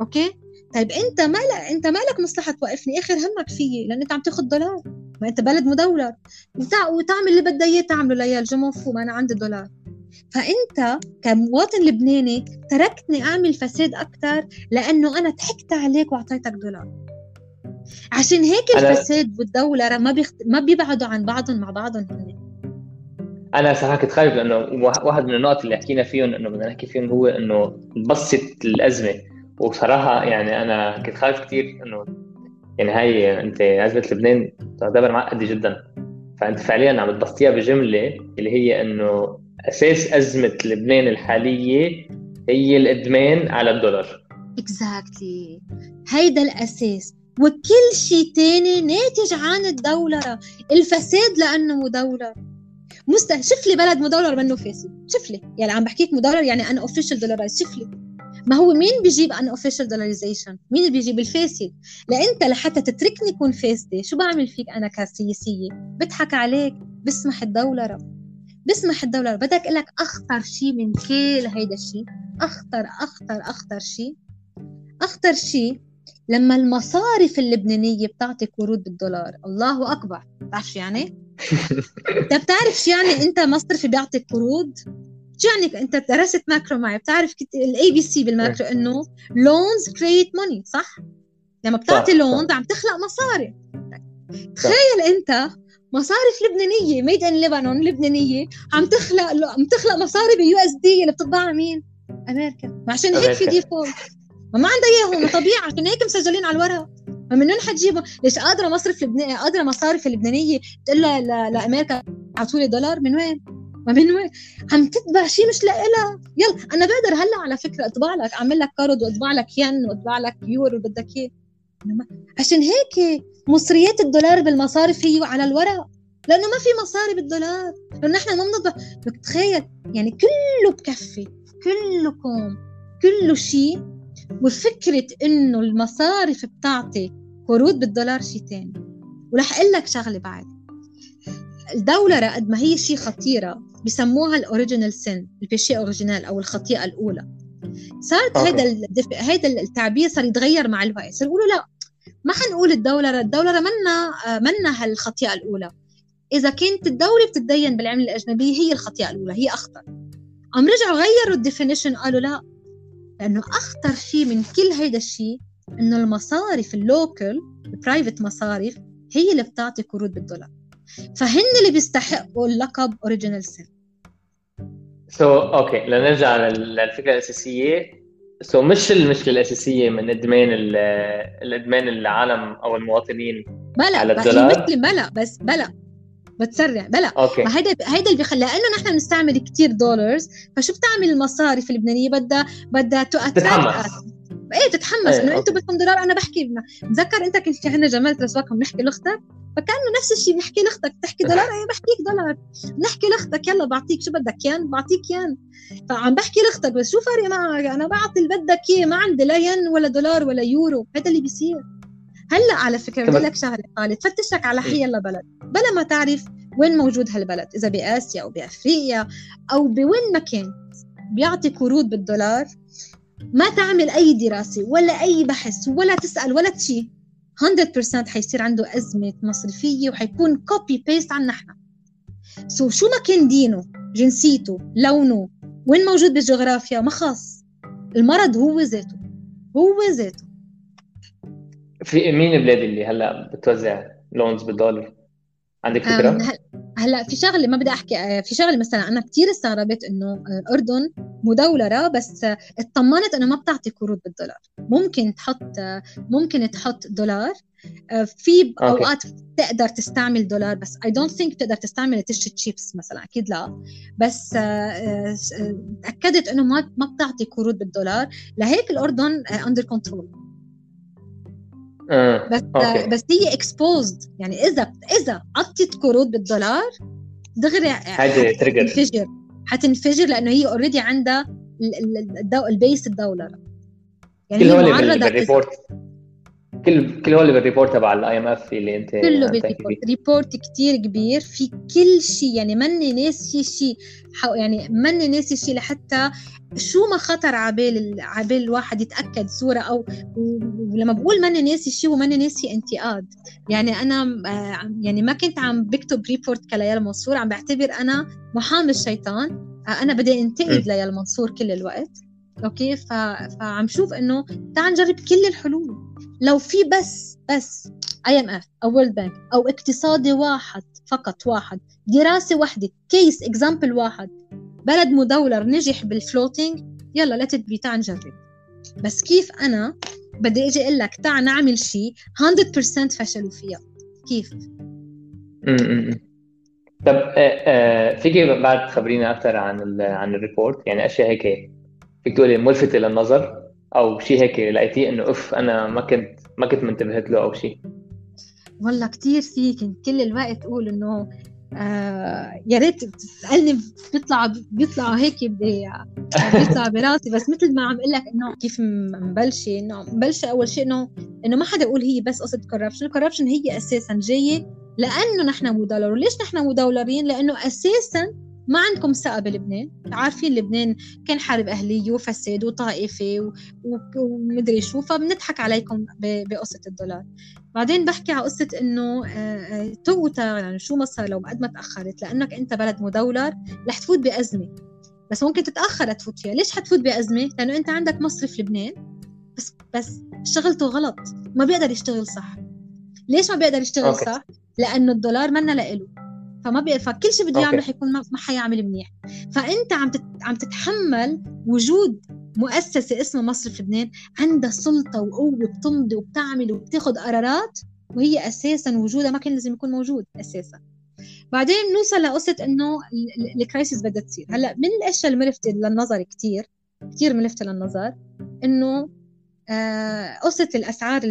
Speaker 1: okay؟ طيب أنت مالك أنت مالك مصلحة توقفني؟ اخر همك فيي لأن أنت عم تاخذ دولار. ما أنت بلد مدولر وتع... وتعمل اللي بدها إياه تعمله ليال. جموفو ما أنا عندي دولار. فأنت كمواطن لبناني تركتني أعمل فساد أكثر لأنه أنا ضحكت عليك وأعطيتك دولار. عشان هيك الفساد والدولار ما بيخت... ما بيبعدوا عن بعضهم مع بعضهم هن.
Speaker 2: أنا صراحة كنت خايف لأنه وا- واحد من النقط اللي حكينا فيهم إنه بدنا نحكي فيهم هو إنه نبسط الأزمة. وصراحة يعني أنا كنت خايف كثير إنه يعني هاي أنت أزمة لبنان تعتبر معقدة جدا. فأنت فعليا عم تبسطيها بجملة اللي هي إنه أساس أزمة لبنان الحالية هي الإدمان على الدولار.
Speaker 1: exactly هيدا الأساس. وكل شيء تاني ناتج عن الدولرة الفساد لأنه مدولر مست شوف لي بلد مدولر منه فاسد. شوف لي. يعني عم بحكيك مدولر يعني unofficial dollarized شوف لي. ما هو مين بيجيب unofficial dollarization مين بيجيب الفاسد؟ لأنت لحتى تتركني كون فاسدة شو بعمل فيك أنا كسياسية؟ بضحك عليك. بسمح الدولره بسمح الدولار بدك أقول لك أخطر شيء من كل هيدا الشيء أخطر أخطر أخطر شيء أخطر شيء لما المصارف اللبنانية بتعطي قروض بالدولار الله أكبر. بتعرف شو يعني؟ انت بتعرف شو يعني أنت مصرفي بيعطيك قروض شو يعني أنت درست macro معي بتعرف ال ABC بال macro إنه loans create money صح؟ لما بتعطي loans عم تخلق مصاري. تخيل أنت مصارف لبنانية made in لبنان لبنانية عم تخلق عم تخلق مصاري بال USD اللي بتطبعها مين؟ أمريكا. عشان هيك في default ما عندها إياهم طبيعي عشان هيك مسجلين على الورق من وين حتجيبها؟ ليش قادرة مصرف لبنان قادرة مصارف اللبنانية؟ تقول لها لأمريكا اعطوا لي دولار من وين؟ ما من وين؟ عم تطبع شيء مش لإلها. يلا أنا بقدر هلأ على فكرة أطبع لك أعمل لك card وأطبع لك ين وأطبع لك يورو بدك إياه. عشان هيك مصريات الدولار بالمصارف هي على الورق لأنه ما في مصاري بالدولار. لأنه نحن ما بنطبع. بتخيل يعني كله بكفي كله كوم كله شيء. وفكرة إنه المصارف بتعطي قروض بالدولار شيء تاني. ورح أقول لك شغلة بعد. الدولرة قد ما هي شيء خطيرة بسموها ال original sin ال péché originel أو الخطيئة الأولى. صارت هذا هذا التعبير صار يتغير مع الوقت. صار يقولوا لا ما حنقول الدولرة الدولرة منا منا هالخطيئة الأولى. إذا كانت الدولة بتتدين بالعملة الأجنبية هي الخطيئة الأولى هي أخطر. قام رجعوا غيروا ال definition قالوا لا لأنه أخطر شيء من كل هيدا الشيء إنه المصارف ال local ال private مصارف هي اللي بتعطي قروض بالدولار. فهن اللي بيستحقوا اللقب original sin
Speaker 2: so okay لنرجع للفكرة الأساسية. so so, مش المشكلة الأساسية من إدمان الإدمان العالم أو المواطنين
Speaker 1: بلا على الدولار؟ بلا بلا بس بلا. بتسرع. بلا
Speaker 2: okay.
Speaker 1: ما هيدا هيدا اللي بيخلي لأنه نحن بنستعمل كثير dollars فشو بتعمل المصارف اللبنانيه بدها بدها
Speaker 2: تتحمس.
Speaker 1: إيه تتحمس. إنه أنتم بدكم دولار أنا بحكي بتذكر أنت كنت في عندنا جمال ترسواكم بنحكي لأختك؟ فكأنه نفس الشيء بنحكي لأختك. تحكي دولار؟ إيه بحكيك دولار. بنحكي لأختك يلا بعطيك شو بدك؟ ين؟ بعطيك ين. فعم بحكي لأختك بس شو فرق معك؟ أنا بعطي اللي بدك إياه ما عندي لا ين ولا دولار ولا يورو. هذا اللي بيصير. هلأ على فكرة بدي لك شغلة خالد فتشك على حي يلا بلد. بلا ما تعرف وين موجود هالبلد إذا بآسيا أو بأفريقيا أو بوين ما كان. بيعطي قروض بالدولار ما تعمل أي دراسة ولا أي بحث ولا تسأل ولا شيء 100% حيصير عنده أزمة مصرفية وحيكون copy paste عن نحن so شو ما كان دينه جنسيته لونه وين موجود بالجغرافيا؟ ما خاص. المرض هو ذاته هو ذاته.
Speaker 2: في مين البلاد اللي هلا بتوزع loans بالدولار؟ عندك فكرة؟
Speaker 1: هلا في شغلة ما بدي أحكي آه، في شغلة مثلا أنا كثير استغربت إنه الاردن آه، مدولره بس آه، اطمنت إنه ما بتعطي قروض بالدولار. ممكن تحط ممكن تحط دولار في أوقات تقدر تستعمل دولار بس I don't think تقدر تستعمل تشتري تشيبس مثلا أكيد لا. بس تأكدت إنه ما ما بتعطي قروض بالدولار. لهيك الأردن under
Speaker 2: control.
Speaker 1: بس okay. بس هي exposed يعني إذا إذا عطيت قروض بالدولار دغري حتنفجر. حتنفجر لأنه هي already عندها ال base الدولار.
Speaker 2: يعني اللي بالريبورت كل كل هو اللي بال report تبع ال IMF اللي انت
Speaker 1: كله بالريبورت ريبورت كثير كبير. في كل شيء. يعني ماني ناسي شيء يعني ماني ناسي شيء لحتى شو ما خطر عبال عبال الواحد يتأكد صورة أو ولما بقول ماني ناسي شيء وماني ناسي انتقاد. يعني أنا آه، يعني ما كنت عم بكتب report كليال منصور. عم بعتبر أنا محامي الشيطان. آه، أنا بدي انتقد ليال منصور كل الوقت. أوكي؟ ف... فعم شوف إنه تعال نجرب كل الحلول. لو في بس بس IMF أو World Bank أو اقتصادي واحد فقط واحد دراسة واحدة case example واحد بلد مدولر نجح بال floating يلا لا تدبي تعال نجرب. بس كيف أنا بدي إجي أقول لك تعال نعمل شيء 100% فشلوا فيها؟ كيف؟
Speaker 2: طب آه، آه، فيكي بعد تخبرينا أكثر عن عن ال report يعني أشياء هيك فيك تقولي ملفتة للنظر أو شيء هيك لقيتيه إنه إف أنا ما كنت ما كنت منتبهت له أو شيء
Speaker 1: والله كثير في كنت كل الوقت أقول إنه آه يا ريت تسألني بيطلع بيطلعوا هيك بيطلع براسي. بس مثل ما عم أقول لك إنه كيف مبلشة إنه مبلشة أول شيء انه إنه ما حدا يقول هي بس قصة corruption ال corruption هي أساسا جاية لأنه نحن مدولر وليش نحن مدولرين؟ لأنه أساسا ما عندكم ثقة بلبنان؟ عارفين لبنان كان حرب أهلية وفساد وطائفي ومدري شو فبنضحك عليكم بقصة الدولار بعدين بحكي على قصة إنه توتا يعني شو ما صار لو قد ما تأخرت؟ لأنك أنت بلد مدولر رح تفوت بأزمة. بس ممكن تتأخر تفوت فيها. ليش حتفوت بأزمة؟ لأنه أنت عندك مصرف لبنان بس بس شغلته غلط. ما بيقدر يشتغل صح. ليش ما بيقدر يشتغل أوكي. صح؟ لأنه الدولار منا لإله. فما بي... فكل شيء بده يعمل حيكون ما حيعمل منيح. فأنت عم تت... عم تتحمل وجود مؤسسة اسمها مصرف لبنان عندها سلطة وقوة بتمضي وبتعمل وبتاخذ قرارات وهي أساسا وجودها ما كان لازم يكون موجود أساسا. بعدين نوصل لقصة إنه ال crisis بدها تصير. هلأ من الأشياء الملفته للنظر كثير كثير ملفته للنظر إنه آه، قصة الأسعار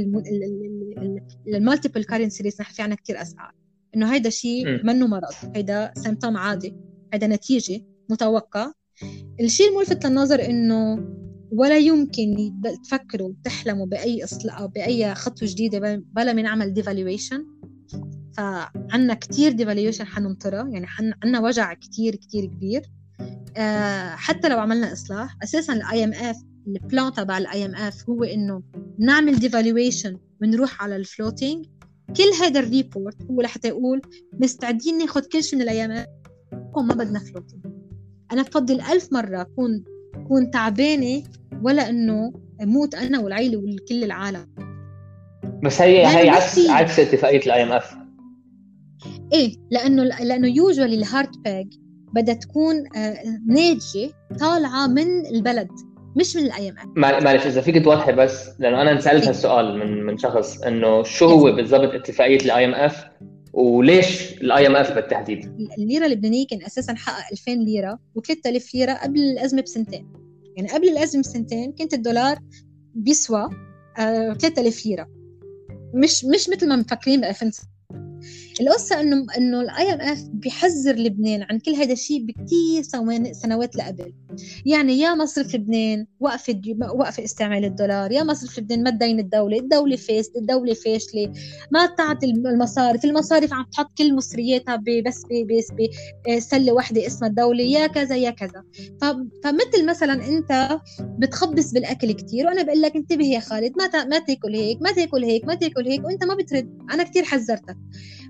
Speaker 1: ال multiple currency نحن في عنا كثير أسعار. إنه هيدا شيء منه مرض هيدا symptom عادي هيدا نتيجة متوقع الشيء الملفت للنظر إنه ولا يمكن تفكروا تحلموا بأي إصلاح بأي خطوة جديدة بلا ما نعمل devaluation فعنا كتير devaluation حننطرها يعني عنا وجع كتير كتير كبير. آه حتى لو عملنا إصلاح أساسا ال IMF ال plan تبع ال IMF هو إنه نعمل devaluation ونروح على ال floating كل هذا ال report هو لحتى يقول مستعدين ناخذ كل شيء من الأيام. وما بدنا floating أنا بفضل ألف مرة اكون أكون تعبانة ولا إنه موت أنا والعيلة وكل العالم.
Speaker 2: بس هي هي عكس عكس اتفاقية ال IMF إيه
Speaker 1: لأنه لأنه usually ال hard peg بدها تكون آه، ناتجة طالعة من البلد. مش من الاي ام اف
Speaker 2: معلش إذا فيك توضحي بس لأنه أنا انسألت هالسؤال من من شخص إنه شو هو بالضبط اتفاقية ال IMF وليش ال IMF بالتحديد؟
Speaker 1: الليرة اللبنانية كان أساسا حقق 2000 ليرة و3000 ليرة قبل الأزمة بسنتين. يعني قبل الأزمة بسنتين كانت الدولار بيسوى 3000 آه، ليرة. مش مش مثل ما مفكرين ب 2000 القصة إنه إنه ال IMF بيحذر لبنان عن كل هذا الشيء بكثير سنوات لقبل. يعني يا مصرف لبنان وقف وقف استعمال الدولار يا مصرف لبنان ما تدين الدولة الدولة فاس الدولة فاشلة ما تعطي المصارف المصارف عم تحط كل مصرياتها بس بس بسلة واحدة اسمها الدولة يا كذا يا كذا. فمثل مثلا أنت بتخبص بالأكل كثير وأنا بقول لك انتبه يا خالد ما ما تاكل هيك ما تاكل هيك ما تاكل هيك وأنت ما بترد. أنا كثير حذرتك.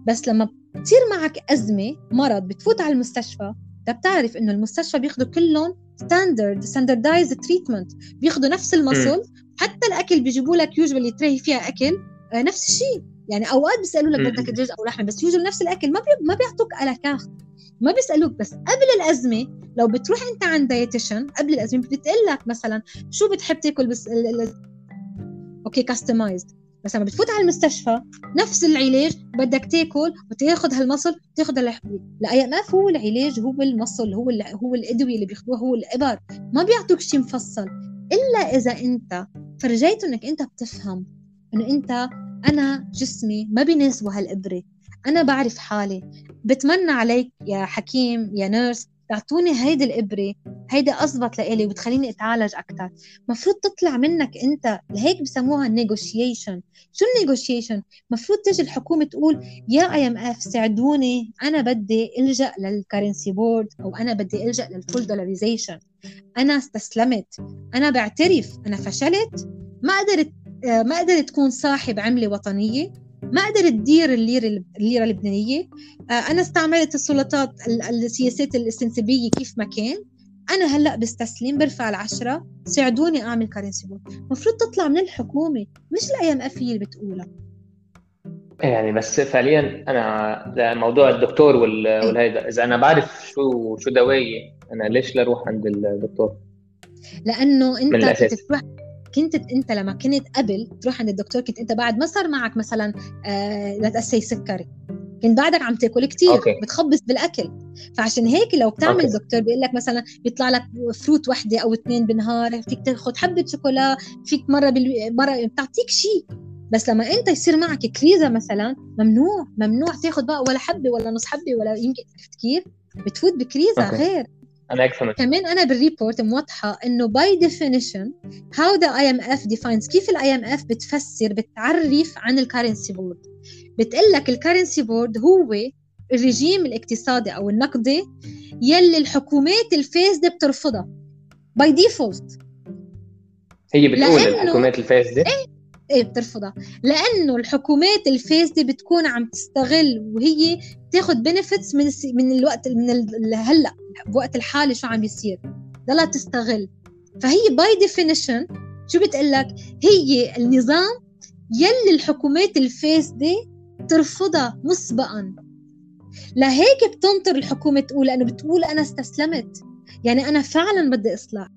Speaker 1: بس لما بتصير معك أزمة مرض بتفوت على المستشفى بتعرف إنه المستشفى بياخذوا كلهم standard standardized treatment بياخذوا نفس المصل حتى الأكل بيجيبوا لك usually tray فيها أكل آه، نفس الشيء. يعني أوقات بيسألوا لك بدك دجاج أو لحمة بس usually نفس الأكل ما بي... ما بيعطوك على ما بيسألوك بس قبل الأزمة لو بتروح أنت عند dietitian قبل الأزمة بتقول لك مثلا شو بتحب تاكل بس. أوكي customized بس لما بتفوت على المستشفى نفس العلاج بدك تاكل وتاخذ هالمصل تاخذ الحبوب ال IMF هو العلاج هو المصل هو هو الأدوية اللي بياخذوها هو الإبر. ما بيعطوك شيء مفصل. إلا إذا أنت فرجيته إنك أنت بتفهم إنه أنت أنا جسمي ما بيناسبه هالإبرة. أنا بعرف حالي. بتمنى عليك يا حكيم يا nurse تعطوني هيدي الإبرة هيدي أزبط لإلي وبتخليني أتعالج أكثر مفروض تطلع منك أنت لهيك بسموها negotiation شو ال negotiation مفروض تجي الحكومة تقول يا IMF ساعدوني أنا بدي ألجأ لل currency board أو أنا بدي ألجأ لل full dollarization أنا استسلمت. أنا بعترف. أنا فشلت. ما قدرت ما قدرت تكون صاحب عملة وطنية. ما قدرت تدير الليرة الليرة اللبنانية؟ آه، أنا استعملت السلطات السياسات الاستنسابية كيف ما كان. أنا هلأ بستسلم برفع العشرة. ساعدوني أعمل currency board المفروض تطلع من الحكومة مش ال IMF اللي بتقولها.
Speaker 2: يعني بس فعليا أنا موضوع الدكتور إيه. والهيدا إذا أنا بعرف شو شو دوايي أنا ليش لا أروح عند الدكتور؟
Speaker 1: لأنه أنت بتروح كنت انت لما كنت قبل تروح عند الدكتور كنت انت بعد ما صار معك مثلا آه لتأسي سكري كنت بعدك عم تاكل كثير okay. بتخبص بالأكل فعشان هيك لو بتعمل okay. دكتور بيقول لك مثلا بيطلع لك fruit وحده أو اثنين بالنهار فيك تاخذ حبة شوكولا فيك مرة بال... مرة بتعطيك شيء بس لما انت يصير معك كريزة مثلا ممنوع ممنوع تاخذ بقى ولا حبة ولا نص حبة ولا يمكن عرفت كيف بتفوت بكريزة okay. غير
Speaker 2: أنا أكثر
Speaker 1: كمان أنا بال report موضحة إنه by definition how the IMF defines كيف ال IMF بتفسر بتعرف عن ال currency board بتقول لك ال currency board هو الرجيم الاقتصادي أو النقدي يلي الحكومات الفاسده بترفضها. by default
Speaker 2: هي بتقول الحكومات الفاسده
Speaker 1: إيه. إيه بترفضها لأنه الحكومات الفاسده بتكون عم تستغل وهي تاخذ benefits من من الوقت من هلأ بوقت الحالي شو عم بيصير. ضلها تستغل. فهي by definition شو بتقول لك؟ هي النظام يلي الحكومات الفاسده ترفضها مسبقا. لهيك بتنطر الحكومة تقول لأنه بتقول أنا استسلمت. يعني أنا فعلا بدي إصلاح.